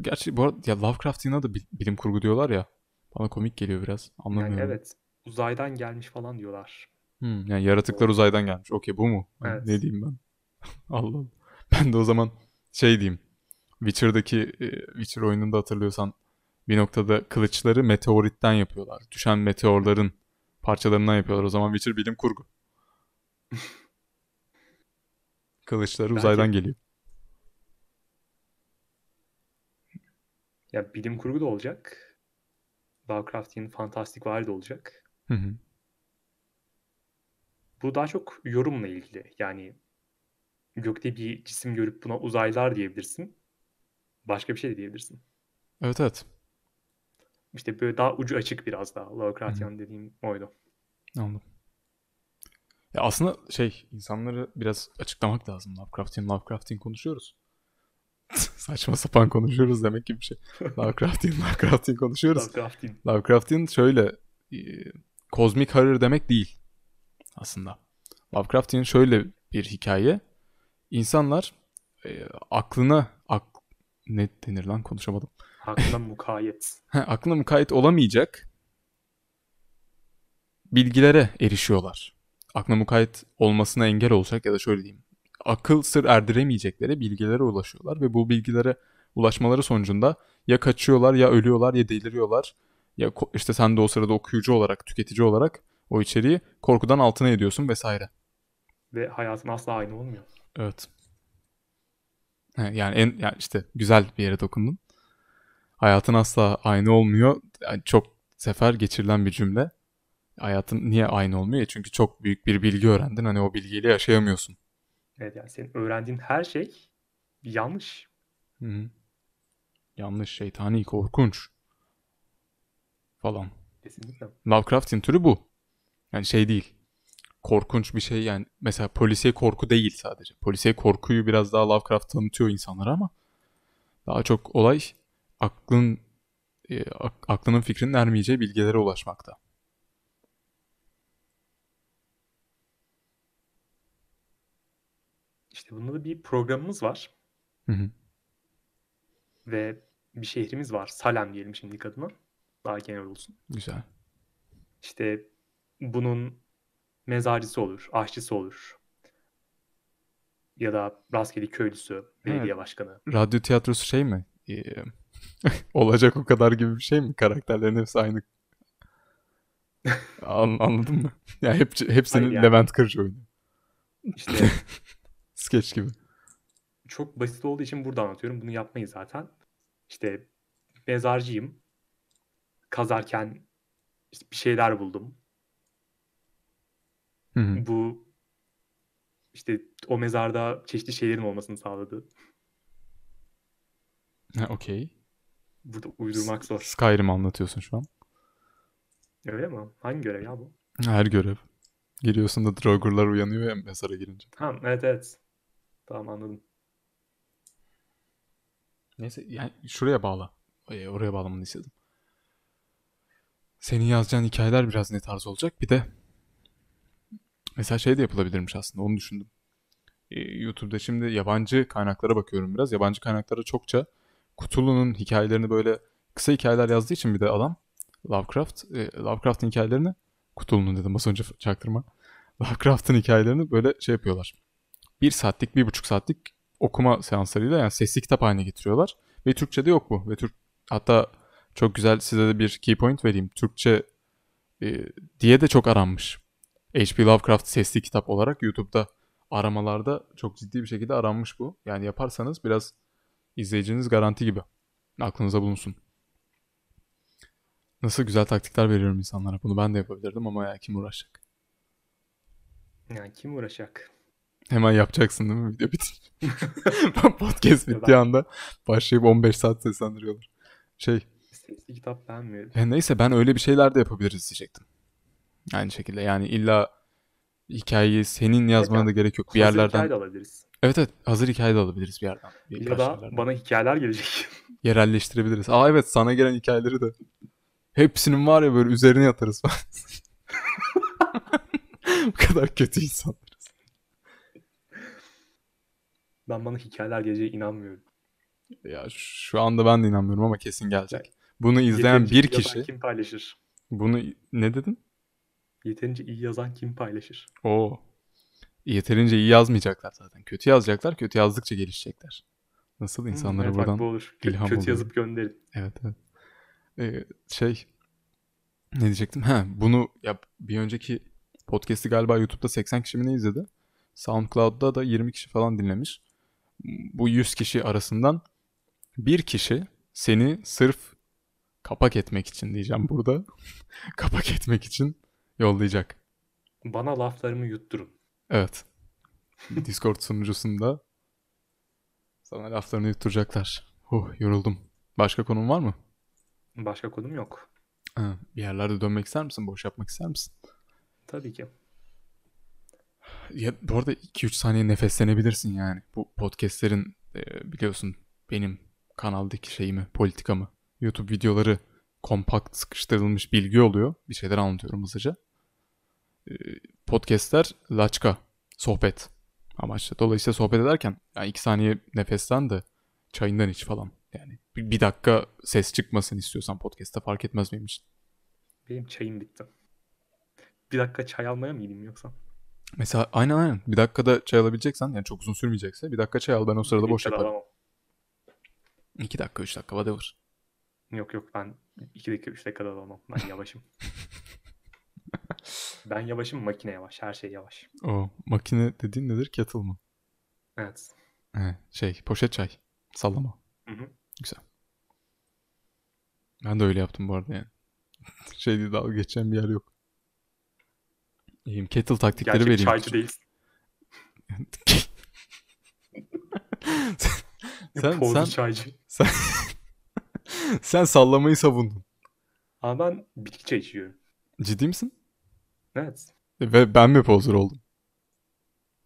Gerçi bu arada ya Lovecraftian'a da bil- bilim kurgu diyorlar ya. Bana komik geliyor biraz. Yani Anlamıyorum. evet uzaydan gelmiş falan diyorlar. Hmm, yani yaratıklar uzaydan gelmiş. Okey bu mu? Hani Evet. Ne diyeyim ben? Allah. Ben de o zaman şey diyeyim. Witcher'daki e, Witcher oyununda hatırlıyorsan bir noktada kılıçları meteoritten yapıyorlar. Düşen meteorların parçalarından yapıyorlar. O zaman Witcher bilim kurgu. Kılıçları Belki- uzaydan geliyor. Ya bilim kurgu da olacak. Lovecraftian fantastik vari de olacak. Hı hı. Bu daha çok yorumla ilgili. Yani gökte bir cisim görüp buna uzaylılar diyebilirsin. Başka bir şey de diyebilirsin. Evet evet. İşte böyle daha ucu açık biraz daha. Lovecraftian dediğim oydu. Anladım. Ya aslında şey insanları biraz açıklamak lazım. Lovecraftian Lovecraftian konuşuyoruz. Saçma sapan konuşuyoruz demek gibi bir şey. Lovecraftian Lovecraftian konuşuyoruz. Lovecraftian. Lovecraft'in şöyle kozmik horror demek değil aslında. Lovecraft'in şöyle bir hikaye. İnsanlar e, aklına ak, ne denir lan konuşamadım. Aklına mukayyet. Aklına mukayyet olamayacak bilgilere erişiyorlar. Aklına mukayyet olmasına engel olacak ya da şöyle diyeyim. Akıl sır erdiremeyecekleri bilgilere ulaşıyorlar ve bu bilgilere ulaşmaları sonucunda ya kaçıyorlar ya ölüyorlar ya deliriyorlar. Ya işte sen de o sırada okuyucu olarak, tüketici olarak o içeriği korkudan altına ediyorsun vesaire. Ve hayatın asla aynı olmuyor. Evet. Yani en yani işte güzel bir yere dokundun. Hayatın asla aynı olmuyor. Yani çok sefer geçirilen bir cümle. Hayatın niye aynı olmuyor? Çünkü çok büyük bir bilgi öğrendin. Hani o bilgiyle yaşayamıyorsun. Evet yani senin öğrendiğin her şey yanlış. Hı hı. Yanlış, şeytani, korkunç falan. Kesinlikle. Lovecraft'in türü bu. Yani şey değil. Korkunç bir şey yani mesela polisiye korku değil sadece. Polisiye korkuyu biraz daha Lovecraft tanıtıyor insanlara ama daha çok olay aklın e, ak- aklının fikrinin ermeyeceği bilgilere ulaşmakta. İşte bunda da bir programımız var. Hı hı. Ve bir şehrimiz var. Salem diyelim şimdilik adına. Daha genel olsun. Güzel. İşte bunun mezarcısı olur, aşçısı olur. Ya da rastgele köylüsü, belediye başkanı. Radyo tiyatrosu şey mi? Ee, Olacak o kadar gibi bir şey mi? Karakterlerin hepsi aynı. An- anladın mı? Ya hep, hepsinin Hayır yani. Levent Kırcı oynuyor. İşte Sketch gibi. çok basit olduğu için burada anlatıyorum. Bunu yapmayı zaten. İşte mezarcıyım. Kazarken işte bir şeyler buldum. Hı hı. Bu işte o mezarda çeşitli şeylerin olmasını sağladı. Ha, okey. Burada uydurmak zor. Skyrim anlatıyorsun şu an. Öyle mi? Hangi görev ya bu? Her görev. Giriyorsun da Draugur'lar uyanıyor ya mezara girince. Ha evet evet. Tamam anladım. Neyse yani şuraya bağla. Ee, oraya bağlamanı istedim. Senin yazacağın hikayeler biraz ne tarz olacak? Bir de mesela şey de yapılabilirmiş aslında onu düşündüm. Ee, YouTube'da şimdi yabancı kaynaklara bakıyorum biraz. Yabancı kaynaklara çokça Cthulhu'nun hikayelerini böyle kısa hikayeler yazdığı için bir de adam Lovecraft, e, Lovecraft'ın hikayelerini Cthulhu'nun dedim az önce çaktırma. Lovecraft'ın hikayelerini böyle şey yapıyorlar. Bir saatlik, bir buçuk saatlik okuma seanslarıyla yani sesli kitap haline getiriyorlar. Ve Türkçe'de yok bu. Ve Türk hatta çok güzel size de bir key point vereyim. Türkçe e, diye de çok aranmış. H.P. Lovecraft sesli kitap olarak YouTube'da aramalarda çok ciddi bir şekilde aranmış bu. Yani yaparsanız biraz izleyiciniz garanti gibi. Aklınıza bulunsun. Nasıl güzel taktikler veriyorum insanlara. Bunu ben de yapabilirdim ama ya kim uğraşacak? Yani kim uğraşacak? Hemen yapacaksın değil mi video bitince? Podcast bittiği anda başlayıp 15 saat seslendiriyorlar. Şey, Sesli kitap beğenmiyorum. ya neyse ben öyle bir şeyler de yapabiliriz diyecektim. Aynı şekilde yani illa hikayeyi senin yazmana da gerek yok. Bir Hazır yerlerden hikaye de alabiliriz. Evet evet hazır hikaye de alabiliriz bir yerden. Ya Birkaç da yerlerden. bana hikayeler gelecek. Yerelleştirebiliriz. Aa evet sana gelen hikayeleri de. Hepsinin var ya böyle üzerine yatarız falan. Bu kadar kötü insanlarız. ben bana hikayeler geleceğe inanmıyorum. Ya şu anda ben de inanmıyorum ama kesin gelecek. Bunu izleyen Yeterince bir kişi kim paylaşır? bunu ne dedin? Yeterince iyi yazan kim paylaşır? Oo. Yeterince iyi yazmayacaklar zaten. Kötü yazacaklar. Kötü yazdıkça gelişecekler. Nasıl Hmm, insanlara evet, bak buradan bu olur. İlham kötü oluyor. yazıp gönderin. Evet evet. Ee, şey ne diyecektim? Ha bunu yap bir önceki podcast'i galiba YouTube'da 80 kişi mi ne izledi? SoundCloud'da da 20 kişi falan dinlemiş. Bu 100 kişi arasından bir kişi seni sırf kapak etmek için diyeceğim burada. kapak etmek için yollayacak. Bana laflarımı yutturun. Evet. Discord sunucusunda sana laflarını yutturacaklar. Huh, yoruldum. Başka konun var mı? Başka konum yok. Ha, bir yerlerde dönmek ister misin? Boş yapmak ister misin? Tabii ki. Ya, bu arada 2-3 saniye nefeslenebilirsin yani. Bu podcastlerin e, biliyorsun benim kanaldaki şeyimi, politikamı. YouTube videoları kompakt sıkıştırılmış bilgi oluyor. Bir şeyler anlatıyorum hızlıca. E, podcastler laçka, sohbet amaçlı. Dolayısıyla sohbet ederken yani 2 saniye nefesten de çayından iç falan. Yani bir, dakika ses çıkmasın istiyorsan podcast'ta fark etmez benim için. Benim çayım bitti. Bir dakika çay almaya mı gideyim yoksa? Mesela aynen aynen. Bir dakikada çay alabileceksen yani çok uzun sürmeyecekse bir dakika çay al ben o sırada Bir boş yaparım. alamam. 2 dakika 3 dakika whatever. Yok yok ben 2 dakika 3 dakikada alamam. Ben yavaşım. ben yavaşım makine yavaş. Her şey yavaş. O makine dediğin nedir? Kettle mı? Evet. He, şey poşet çay. Sallama. Hı hı. Güzel. Ben de öyle yaptım bu arada yani. şey diye dalga geçeceğim bir yer yok. İyiyim. Kettle taktikleri Gerçek vereyim. çaycı değilsin. sen, Pozlu sen, çaycı. sen, sen sallamayı savundun. Ama ben bitki çay içiyorum. Ciddi misin? Evet. Ve ben mi pozer oldum?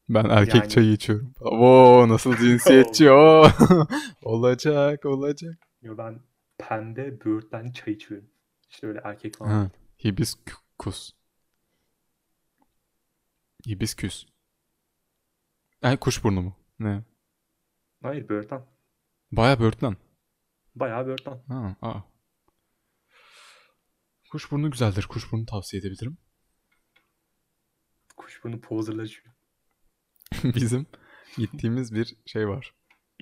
Ben erkek Yani- çayı içiyorum. Oo nasıl cinsiyetçi o. olacak olacak. Yo ben pembe böğürtlen çay içiyorum. İşte öyle erkek falan. Ha, hibiskus. Hibisküs. Ay kuşburnu mu? Ne? Hayır böğürtlen. Baya böğürtlen. Bayağı böğürtlen. Ha, aa. Kuşburnu güzeldir. Kuşburnu tavsiye edebilirim. Kuşburnu pozerler içiyor. Bizim gittiğimiz bir şey var.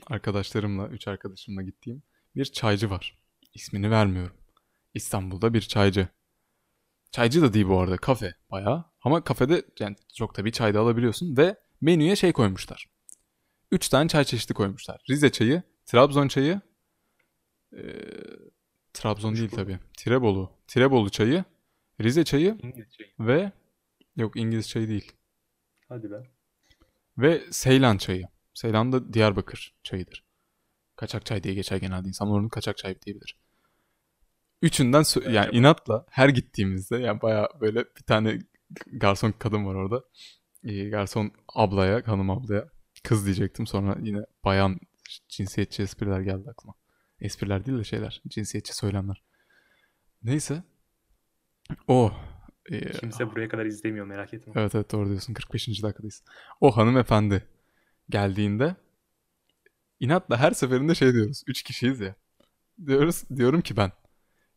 Arkadaşlarımla, üç arkadaşımla gittiğim bir çaycı var. İsmini vermiyorum. İstanbul'da bir çaycı. Çaycı da değil bu arada kafe bayağı. Ama kafede yani çok da bir çay da alabiliyorsun ve menüye şey koymuşlar. 3 tane çay çeşidi koymuşlar. Rize çayı, Trabzon çayı, ee, Trabzon değil tabii. Tirebolu. Tirebolu çayı, Rize çayı İngiliz çayı. ve yok İngiliz çayı değil. Hadi be. Ve Seylan çayı. Seylan da Diyarbakır çayıdır. Kaçak çay diye geçer genelde. İnsanlar onu kaçak çay diyebilir. Üçünden sö- yani inatla her gittiğimizde yani baya böyle bir tane garson kadın var orada. Ee, garson ablaya, hanım ablaya kız diyecektim. Sonra yine bayan cinsiyetçi espriler geldi aklıma. Espriler değil de şeyler. Cinsiyetçi söylemler. Neyse. O. e, Kimse buraya kadar izlemiyor merak etme. Evet evet doğru diyorsun. 45. dakikadayız. O hanımefendi geldiğinde inatla her seferinde şey diyoruz. Üç kişiyiz ya. Diyoruz, diyorum ki ben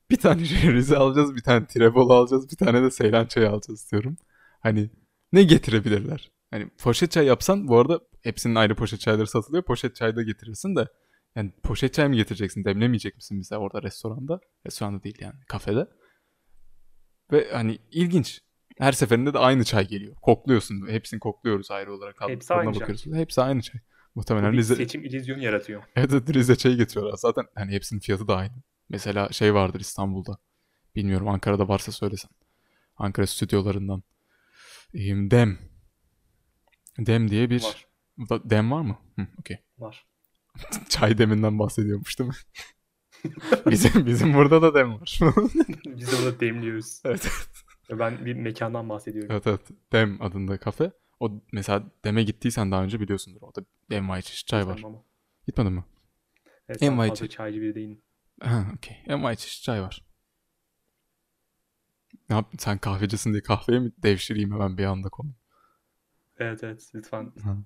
bir tane Rize alacağız, bir tane Tirebolu alacağız, bir tane de Seylan çayı alacağız diyorum. Hani ne getirebilirler? Hani poşet çay yapsan bu arada hepsinin ayrı poşet çayları satılıyor. Poşet çay da getirirsin de yani poşet çay mı getireceksin? Demlemeyecek misin bize orada restoranda? Restoranda değil yani kafede. Ve hani ilginç. Her seferinde de aynı çay geliyor. Kokluyorsun. Hepsini kokluyoruz ayrı olarak. Hepsi aynı çay. bakıyoruz. Hepsi aynı çay. Muhtemelen Bir Rize... seçim illüzyonu yaratıyor. Evet, evet Rize çayı getiriyorlar. Zaten hani hepsinin fiyatı da aynı. Mesela şey vardır İstanbul'da. Bilmiyorum Ankara'da varsa söylesen. Ankara stüdyolarından. Dem. Dem diye bir... Var. Dem var mı? Hı, okey. Var. Çay deminden bahsediyormuş değil mi? bizim, bizim burada da dem var. Biz de bunu demliyoruz. evet. Ben bir mekandan bahsediyorum. Evet evet. Dem adında kafe. O mesela Dem'e gittiysen daha önce biliyorsundur. Orada envai çeşit çay var. Tamam. Gitmedin mi? Evet, En ben vay fazla çay. çaycı biri değilim. Ha okey. Envai çeşit çay var. Ne yaptın? Sen kahvecisin diye kahveye mi devşireyim hemen bir anda konu? Evet evet lütfen Ha.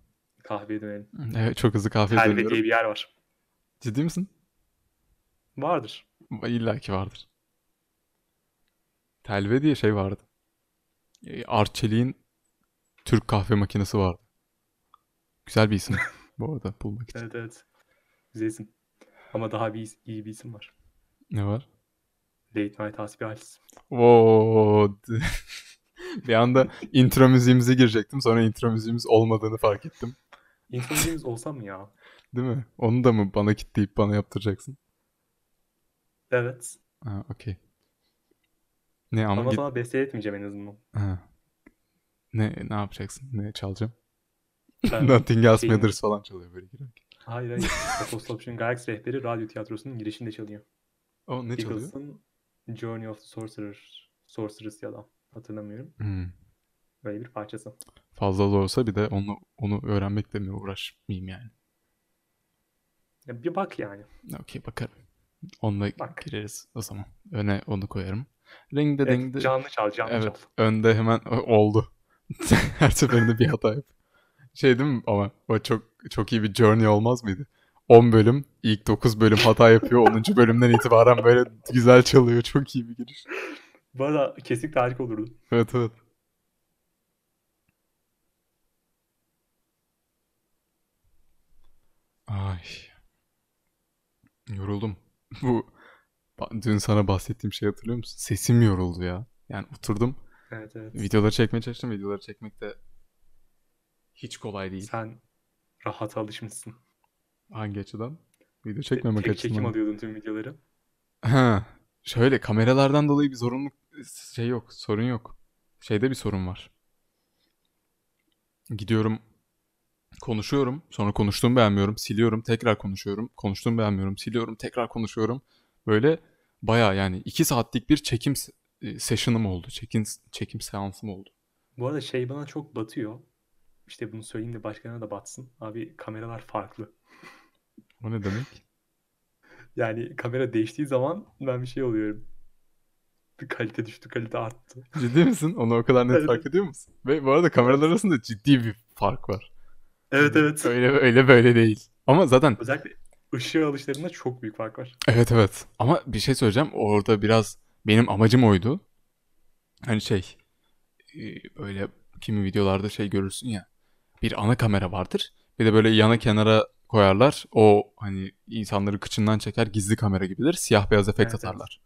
Kahveye dönelim. Evet çok hızlı kahveye Telve dönüyorum. diye bir yer var. Ciddi misin? Vardır. İlla ki vardır. Telve diye şey vardı. E, Arçelik'in Türk kahve makinesi vardı. Güzel bir isim bu arada bulmak için. Evet evet. Güzelsin. Ama daha bir iyi bir isim var. Ne var? Late Night. Oo. bir anda intro müziğimize girecektim. Sonra intro müziğimiz olmadığını fark ettim. İntroducemiz olsa mı ya? Değil mi? Onu da mı bana kitleyip bana yaptıracaksın? Evet. Ha, okey. Ne ama, Ama git... sana beste etmeyeceğim en azından. Ha. Ne ne yapacaksın? Ne çalacağım? Ben Nothing Else şeyin- Matters falan çalıyor böyle girerken. Hayır hayır. Apostoption Galaxy rehberi radyo tiyatrosunun girişinde çalıyor. O ne çalıyor? Eagles'ın Journey of the Sorcerer, Sorceress ya da hatırlamıyorum. Hmm. Böyle bir parçası. Fazla da olsa bir de onu onu öğrenmekle mi uğraşmayayım yani? Ya bir bak yani. Okey bakarım. Onunla Bak. gireriz o zaman. Öne onu koyarım. Ringde Evet, dingde. canlı çal, canlı Evet. çal. Önde hemen oldu. Her seferinde bir hata yap. Şey değil mi ama o çok çok iyi bir journey olmaz mıydı? 10 bölüm, ilk 9 bölüm hata yapıyor. 10. bölümden itibaren böyle güzel çalıyor. Çok iyi bir giriş. Bu arada kesinlikle harika olurdu. Evet evet. Ay. Yoruldum. Bu dün sana bahsettiğim şey hatırlıyor musun? Sesim yoruldu ya. Yani oturdum. Evet evet. Videoları çekmeye çalıştım. Videoları çekmek de hiç kolay değil. Sen rahata alışmışsın. Hangi açıdan? Video çekmemek Tek çekim açısından. alıyordun tüm videoları. Ha, şöyle kameralardan dolayı bir zorunluluk şey yok, sorun yok. Şeyde bir sorun var. Gidiyorum, konuşuyorum, sonra konuştuğumu beğenmiyorum, siliyorum, tekrar konuşuyorum, konuştuğumu beğenmiyorum, siliyorum, tekrar konuşuyorum. Böyle baya yani iki saatlik bir çekim e, session'ım oldu, çekim çekim seansım oldu. Bu arada şey bana çok batıyor. İşte bunu söyleyeyim de başkalarına da batsın. Abi kameralar farklı. O ne demek? Yani kamera değiştiği zaman ben bir şey oluyorum. Bir kalite düştü, kalite arttı. Ciddi misin? Onu o kadar net fark ediyor musun? Ve bu arada kameralar arasında ciddi bir fark var. Evet evet. Öyle öyle böyle değil. Ama zaten Özellikle ışığa alışlarında çok büyük fark var. Evet evet. Ama bir şey söyleyeceğim. Orada biraz benim amacım oydu. Hani şey e, böyle kimi videolarda şey görürsün ya. Bir ana kamera vardır. Bir de böyle yana kenara koyarlar. O hani insanları kıçından çeker gizli kamera gibidir. Siyah beyaz efekt Evet, evet. atarlar.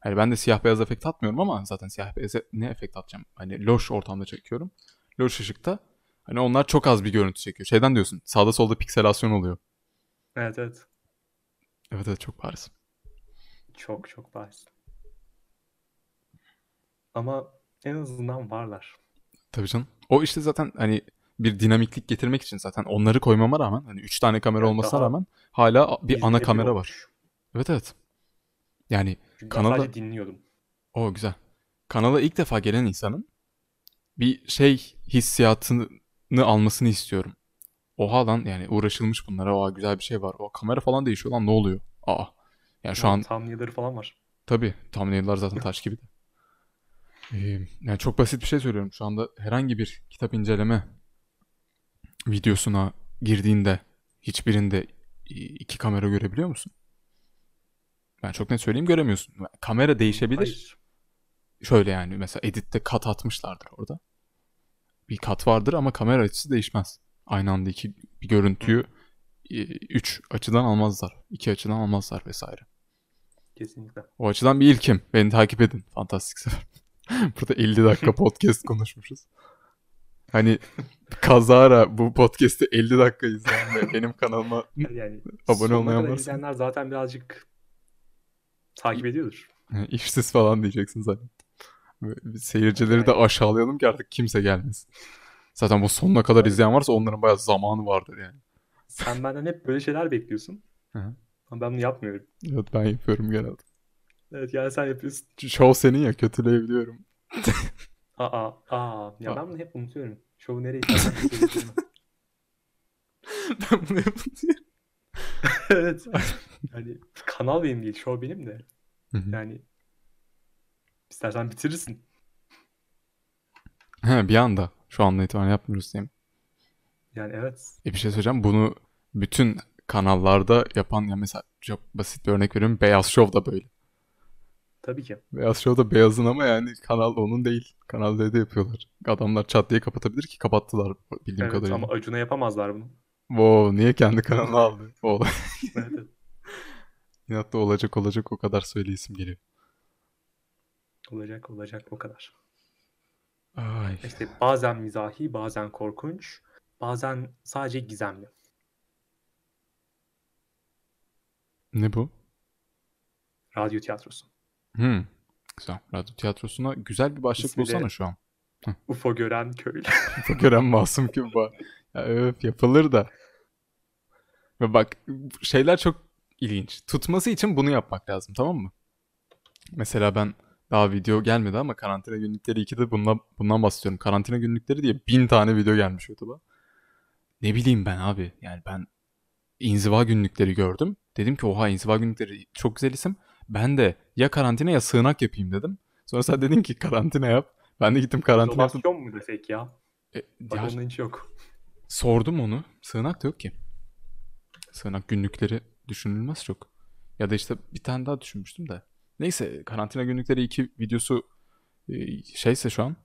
Hani ben de siyah beyaz efekt atmıyorum ama zaten siyah beyaz e- ne efekt atacağım? Hani loş ortamda çekiyorum. Loş ışıkta. Hani onlar çok az bir görüntü çekiyor. Şeyden diyorsun. Sağda solda pikselasyon oluyor. Evet evet. Evet evet çok bariz. Çok çok bariz. Ama en azından varlar. Tabii canım. O işte zaten hani bir dinamiklik getirmek için zaten onları koymama rağmen hani 3 tane kamera Evet, olmasına rağmen hala bir ana kamera var. Evet evet. Yani Çünkü ben Kanalda- sadece dinliyordum. o güzel. Kanala ilk defa gelen insanın bir şey hissiyatını almasını istiyorum. Oha lan yani uğraşılmış bunlara. Oha güzel bir şey var. O kamera falan değişiyor lan ne oluyor? Aa. Yani şu an Thumbnail'ları falan var. Tabii thumbnail'lar zaten taş gibi de. Ee, yani çok basit bir şey söylüyorum. Şu anda herhangi bir kitap inceleme videosuna girdiğinde hiçbirinde iki kamera görebiliyor musun? Ben çok net söyleyeyim göremiyorsun. Kamera değişebilir. Hayır. Şöyle yani mesela editte kat atmışlardır orada. Bir kat vardır ama kamera açısı değişmez. Aynı anda iki bir görüntüyü e, üç açıdan almazlar. iki açıdan almazlar vesaire. Kesinlikle. O açıdan bir ilkim. Beni takip edin. Fantastik sefer. Burada 50 dakika podcast konuşmuşuz. Hani kazara bu podcast'i 50 dakika izleyen ve benim kanalıma Yani Abone olmayan varsa. izleyenler zaten birazcık takip ediyordur. e, işsiz falan diyeceksin zaten. Seyircileri de aşağılayalım ki artık kimse gelmesin. Zaten bu sonuna kadar izleyen varsa onların bayağı zamanı vardır yani. Sen benden hep böyle şeyler bekliyorsun. Hı hı. Ama ben bunu yapmıyorum. Evet ben yapıyorum genelde. Evet yani sen yapıyorsun. Show senin ya kötüleyebiliyorum. Aa, aa. Ya Aa. ben bunu hep unutuyorum. Şovu nereye söyleyeceğim. ben bunu yapıyorum. Evet. Yani kanal benim değil, show benim de. Hı hı. Yani istersen bitirirsin. He bir anda. Şu anda itibaren yapmıyoruz diyeyim. Yani evet. E bir şey söyleyeceğim. Bunu bütün kanallarda yapan ya mesela çok basit bir örnek veriyorum. Beyaz Show da böyle. Tabii ki. Beyaz Show da beyazın ama yani kanal onun değil. Kanal D'de yapıyorlar. Adamlar çat diye kapatabilir ki kapattılar bildiğim Evet kadarıyla. ama Acun'a yapamazlar bunu. Wow, niye kendi kanalını aldı? O Evet. İnatta olacak olacak o kadar söyleyesim geliyor. Olacak olacak o kadar. Ay. İşte bazen mizahi, bazen korkunç, bazen sadece gizemli. Ne bu? Radyo tiyatrosu. Hmm. Güzel. Radyo tiyatrosuna güzel bir başlık İsmi bulsana şu an. UFO gören köylü. gören masum gibi var. Ya öf yapılır da. Ve bak şeyler çok ilginç. Tutması için bunu yapmak lazım tamam mı? Mesela ben daha video gelmedi ama karantina günlükleri 2'de bundan, bundan bahsediyorum. Karantina günlükleri diye bin tane video gelmiş YouTube'a. Ne bileyim ben abi. Yani ben inziva günlükleri gördüm. Dedim ki oha inziva günlükleri çok güzel isim. Ben de ya karantina ya sığınak yapayım dedim. Sonra sen dedin ki karantina yap. Ben de gittim karantina yaptım. İzolasyon mu desek ya? E, Bak ya- hiç yok. Sordum onu. Sığınak da yok ki. Sığınak günlükleri düşünülmez çok. Ya da işte bir tane daha düşünmüştüm de. Neyse karantina günlükleri 2 videosu e, şeyse şu an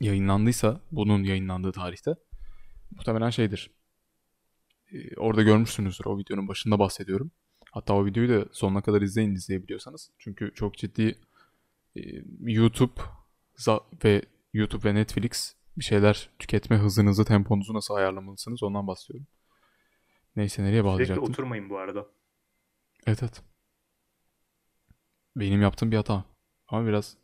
yayınlandıysa bunun yayınlandığı tarihte muhtemelen şeydir. E, orada görmüşsünüzdür o videonun başında bahsediyorum. Hatta o videoyu da sonuna kadar izleyin izleyebiliyorsanız. Çünkü çok ciddi e, YouTube ve YouTube ve Netflix bir şeyler tüketme hızınızı, temponuzu nasıl ayarlamalısınız ondan bahsediyorum. Neyse nereye Sürekli bağlayacaktım? oturmayın bu arada. Evet evet. Benim yaptığım bir hata. Ama biraz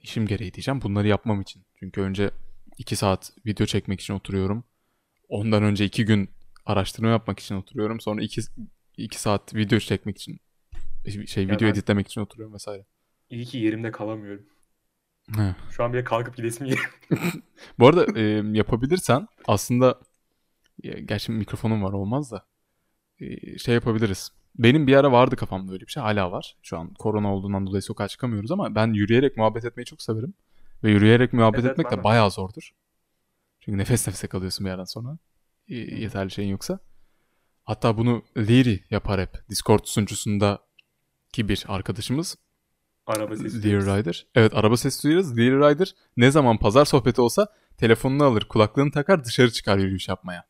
işim gereği diyeceğim. Bunları yapmam için. Çünkü önce 2 saat video çekmek için oturuyorum. Ondan önce 2 gün araştırma yapmak için oturuyorum. Sonra 2 2 saat video çekmek için şey Ya video ben- editlemek için oturuyorum vesaire. İyi ki yerimde kalamıyorum. He. Şu an bile kalkıp gidesim geliyor. Bu arada e, yapabilirsen aslında ya, gerçi mikrofonum var olmaz da e, şey yapabiliriz. Benim bir ara vardı kafamda öyle bir şey. Hala var. Şu an korona olduğundan dolayı sokağa çıkamıyoruz ama ben yürüyerek muhabbet etmeyi çok severim. Ve yürüyerek muhabbet Evet, etmek de bayağı zordur. Çünkü nefes nefese kalıyorsun bir yerden sonra. E, yeterli şeyin yoksa. Hatta bunu Leary yapar hep. Discord sunucusunda ki bir arkadaşımız Araba sesi. Lear duyuyoruz. Rider. Evet araba sesi duyuyoruz. Lear Rider ne zaman pazar sohbeti olsa telefonunu alır, kulaklığını takar, dışarı çıkar yürüyüş yapmaya.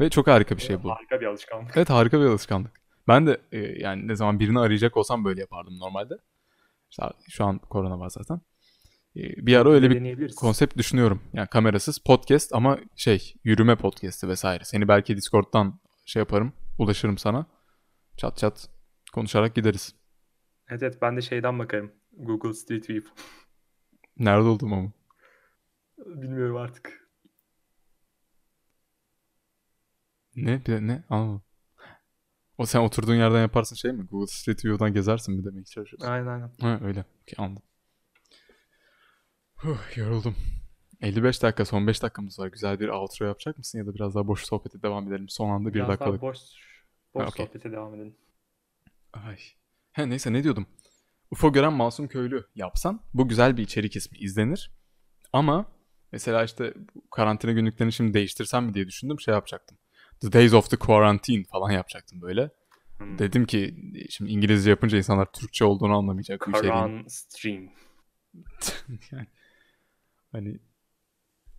Ve çok harika bir şey bu. Harika bir alışkanlık. Evet harika bir alışkanlık. Ben de e, yani ne zaman birini arayacak olsam böyle yapardım normalde. İşte şu an korona var zaten. E, bir ara öyle bir konsept düşünüyorum. Yani kamerasız podcast ama şey yürüme podcast'i vesaire. Seni belki Discord'dan şey yaparım, ulaşırım sana. Çat çat konuşarak gideriz. Evet evet ben de şeyden bakarım. Google Street View. Nerede olduğumu ama. Bilmiyorum artık. Ne? Bir ne? Anlamadım. O sen oturduğun yerden yaparsın şey mi? Google Street View'dan gezersin mi demek çalışıyorsun? Aynen aynen. Ha öyle. Okey, anladım. Huh, yoruldum. 55 dakika son 5 dakikamız var. Güzel bir outro yapacak mısın ya da biraz daha boş sohbete devam edelim. Son anda bir Biraz daha dakikalık. boş, boş Ha, okey. sohbete devam edelim. Ay. He neyse ne diyordum. UFO gören masum köylü yapsan bu güzel bir içerik ismi izlenir. Ama mesela işte karantina günlüklerini şimdi değiştirsem mi diye düşündüm şey yapacaktım. The Days of the Quarantine falan yapacaktım böyle. Hmm. Dedim ki şimdi İngilizce yapınca insanlar Türkçe olduğunu anlamayacak bu içeriğin. Karan Stream. yani, hani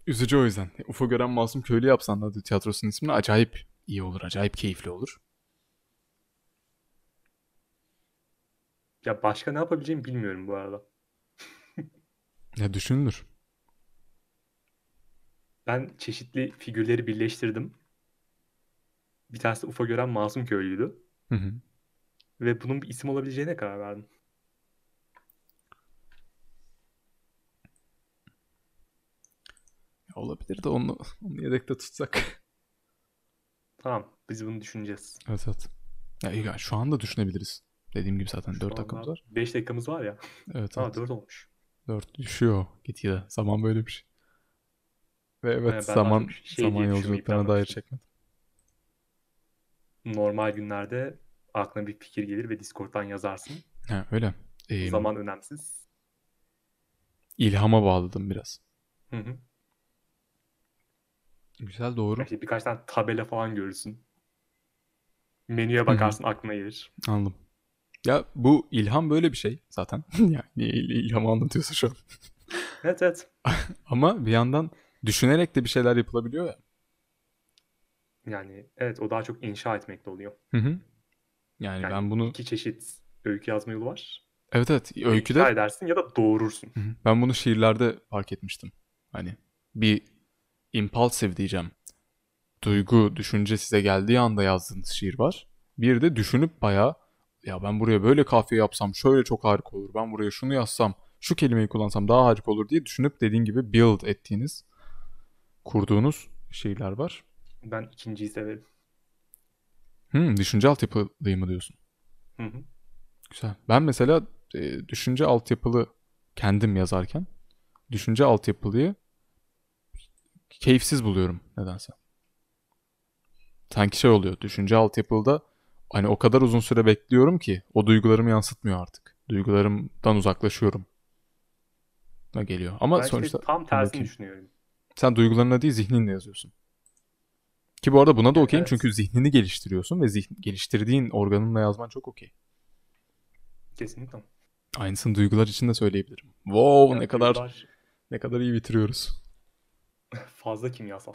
üzücü o yüzden. UFO gören masum köylü yapsan da tiyatrosunun ismini acayip iyi olur. Acayip keyifli olur. Ya başka ne yapabileceğimi bilmiyorum bu arada. Ya düşünülür. Ben çeşitli figürleri birleştirdim. Bir tanesi UFO gören masum köylüydü. Hı hı. Ve bunun bir isim olabileceğine karar verdim. Olabilir de onu, onu yedekte tutsak. Tamam biz bunu düşüneceğiz. evet evet. Ya iyi, şu anda düşünebiliriz. Dediğim gibi zaten Şu 4 anda dakikamız var. 5 dakikamız var ya. Evet Aa evet. 4 olmuş. 4 düşüyor gitgide. Zaman böyle bir şey. Ve evet daha zaman şey zaman yolculuklarına dair çekmedim. Normal günlerde aklına bir fikir gelir ve Discord'dan yazarsın. Ha, öyle. Ee, Zaman önemsiz. ilhama bağladım biraz. Hı hı. Güzel doğru. İşte birkaç tane tabela falan görürsün. Menüye bakarsın aklına gelir. Anladım. Ya bu ilham böyle bir şey zaten. yani il- ilhamı anlatıyorsa şu an. Evet evet. Ama bir yandan düşünerek de bir şeyler yapılabiliyor ya. Yani evet o daha çok inşa etmekle oluyor. Hı hı. Yani, Yani ben bunu iki çeşit öykü yazma yolu var. evet evet İnşa öyküde edersin ya da doğurursun. Hı hı. ben bunu şiirlerde fark etmiştim. Hani bir impulsive diyeceğim. Duygu, düşünce size geldiği anda yazdığınız şiir var. Bir de düşünüp bayağı ya ben buraya böyle kafiye yapsam şöyle çok harika olur. Ben buraya şunu yazsam, şu kelimeyi kullansam daha harika olur diye düşünüp dediğin gibi build ettiğiniz, kurduğunuz şiirler var. Ben ikinciyi severim. Hmm, düşünce altyapılıyı mı diyorsun? Hı hı. Güzel. Ben mesela e, düşünce altyapılı kendim yazarken düşünce altyapılıyı keyifsiz buluyorum nedense. Sanki şey oluyor. Düşünce altyapılıda hani o kadar uzun süre bekliyorum ki o duygularımı yansıtmıyor artık. Duygularımdan uzaklaşıyorum. Da geliyor. Ama Ben işte sonuçta tam tersini bakayım. düşünüyorum. sen duygularına değil zihninle yazıyorsun. Ki bu arada buna da okeyim Evet. çünkü zihnini geliştiriyorsun ve zihn, geliştirdiğin organınla yazman çok okey. Kesinlikle. Aynısını duygular için de söyleyebilirim. Wow Yani ne kadar duygular ne kadar iyi bitiriyoruz. fazla kimyasal.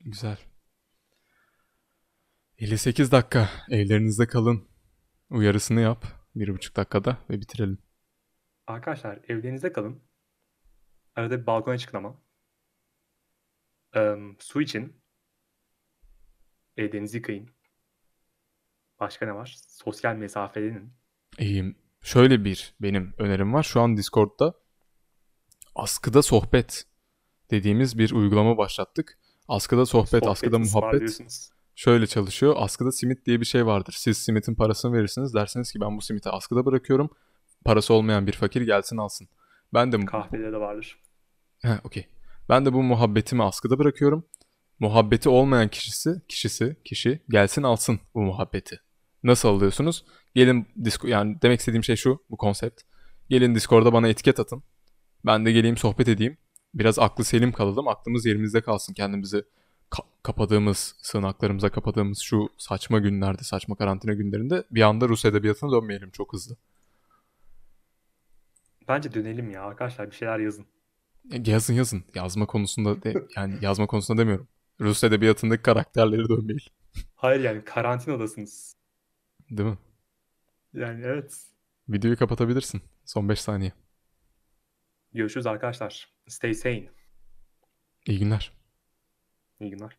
Güzel. 58 dakika. Evlerinizde kalın. Uyarısını yap. Bir buçuk dakikada ve bitirelim. Arkadaşlar evlerinizde kalın. Arada bir balkona çıkın ama. Eee, su için. Ellerinizi yıkayın. Başka ne var? Sosyal mesafelenin. Ee, şöyle bir benim önerim var. Şu an Discord'da askıda sohbet dediğimiz bir uygulama başlattık. Askıda sohbet, Sohbet askıda muhabbet şöyle çalışıyor. Askıda simit diye bir şey vardır. Siz simitin parasını verirsiniz. Dersiniz ki ben bu simiti askıda bırakıyorum. Parası olmayan bir fakir gelsin alsın. Ben de Kahvede de vardır. He, okey. Ben de bu muhabbetimi askıda bırakıyorum. Muhabbeti olmayan kişisi, kişisi, kişi gelsin alsın bu muhabbeti. Nasıl alıyorsunuz? Gelin Discord, yani demek istediğim şey şu, bu konsept. Gelin Discord'da bana etiket atın. Ben de geleyim sohbet edeyim. Biraz aklı selim kalalım. Aklımız yerimizde kalsın. Kendimizi ka- kapadığımız, sığınaklarımıza kapadığımız şu saçma günlerde, saçma karantina günlerinde bir anda Rus edebiyatına dönmeyelim çok hızlı. Bence dönelim ya arkadaşlar bir şeyler yazın. E, Yazın yazın. Yazma konusunda de, yani yazma konusunda demiyorum. Rus edebiyatındaki karakterleri dönmeyelim. Hayır yani karantinadasınız. Değil mi? Yani evet. Videoyu kapatabilirsin. Son 5 saniye. Görüşürüz arkadaşlar. Stay sane. İyi günler. İyi günler.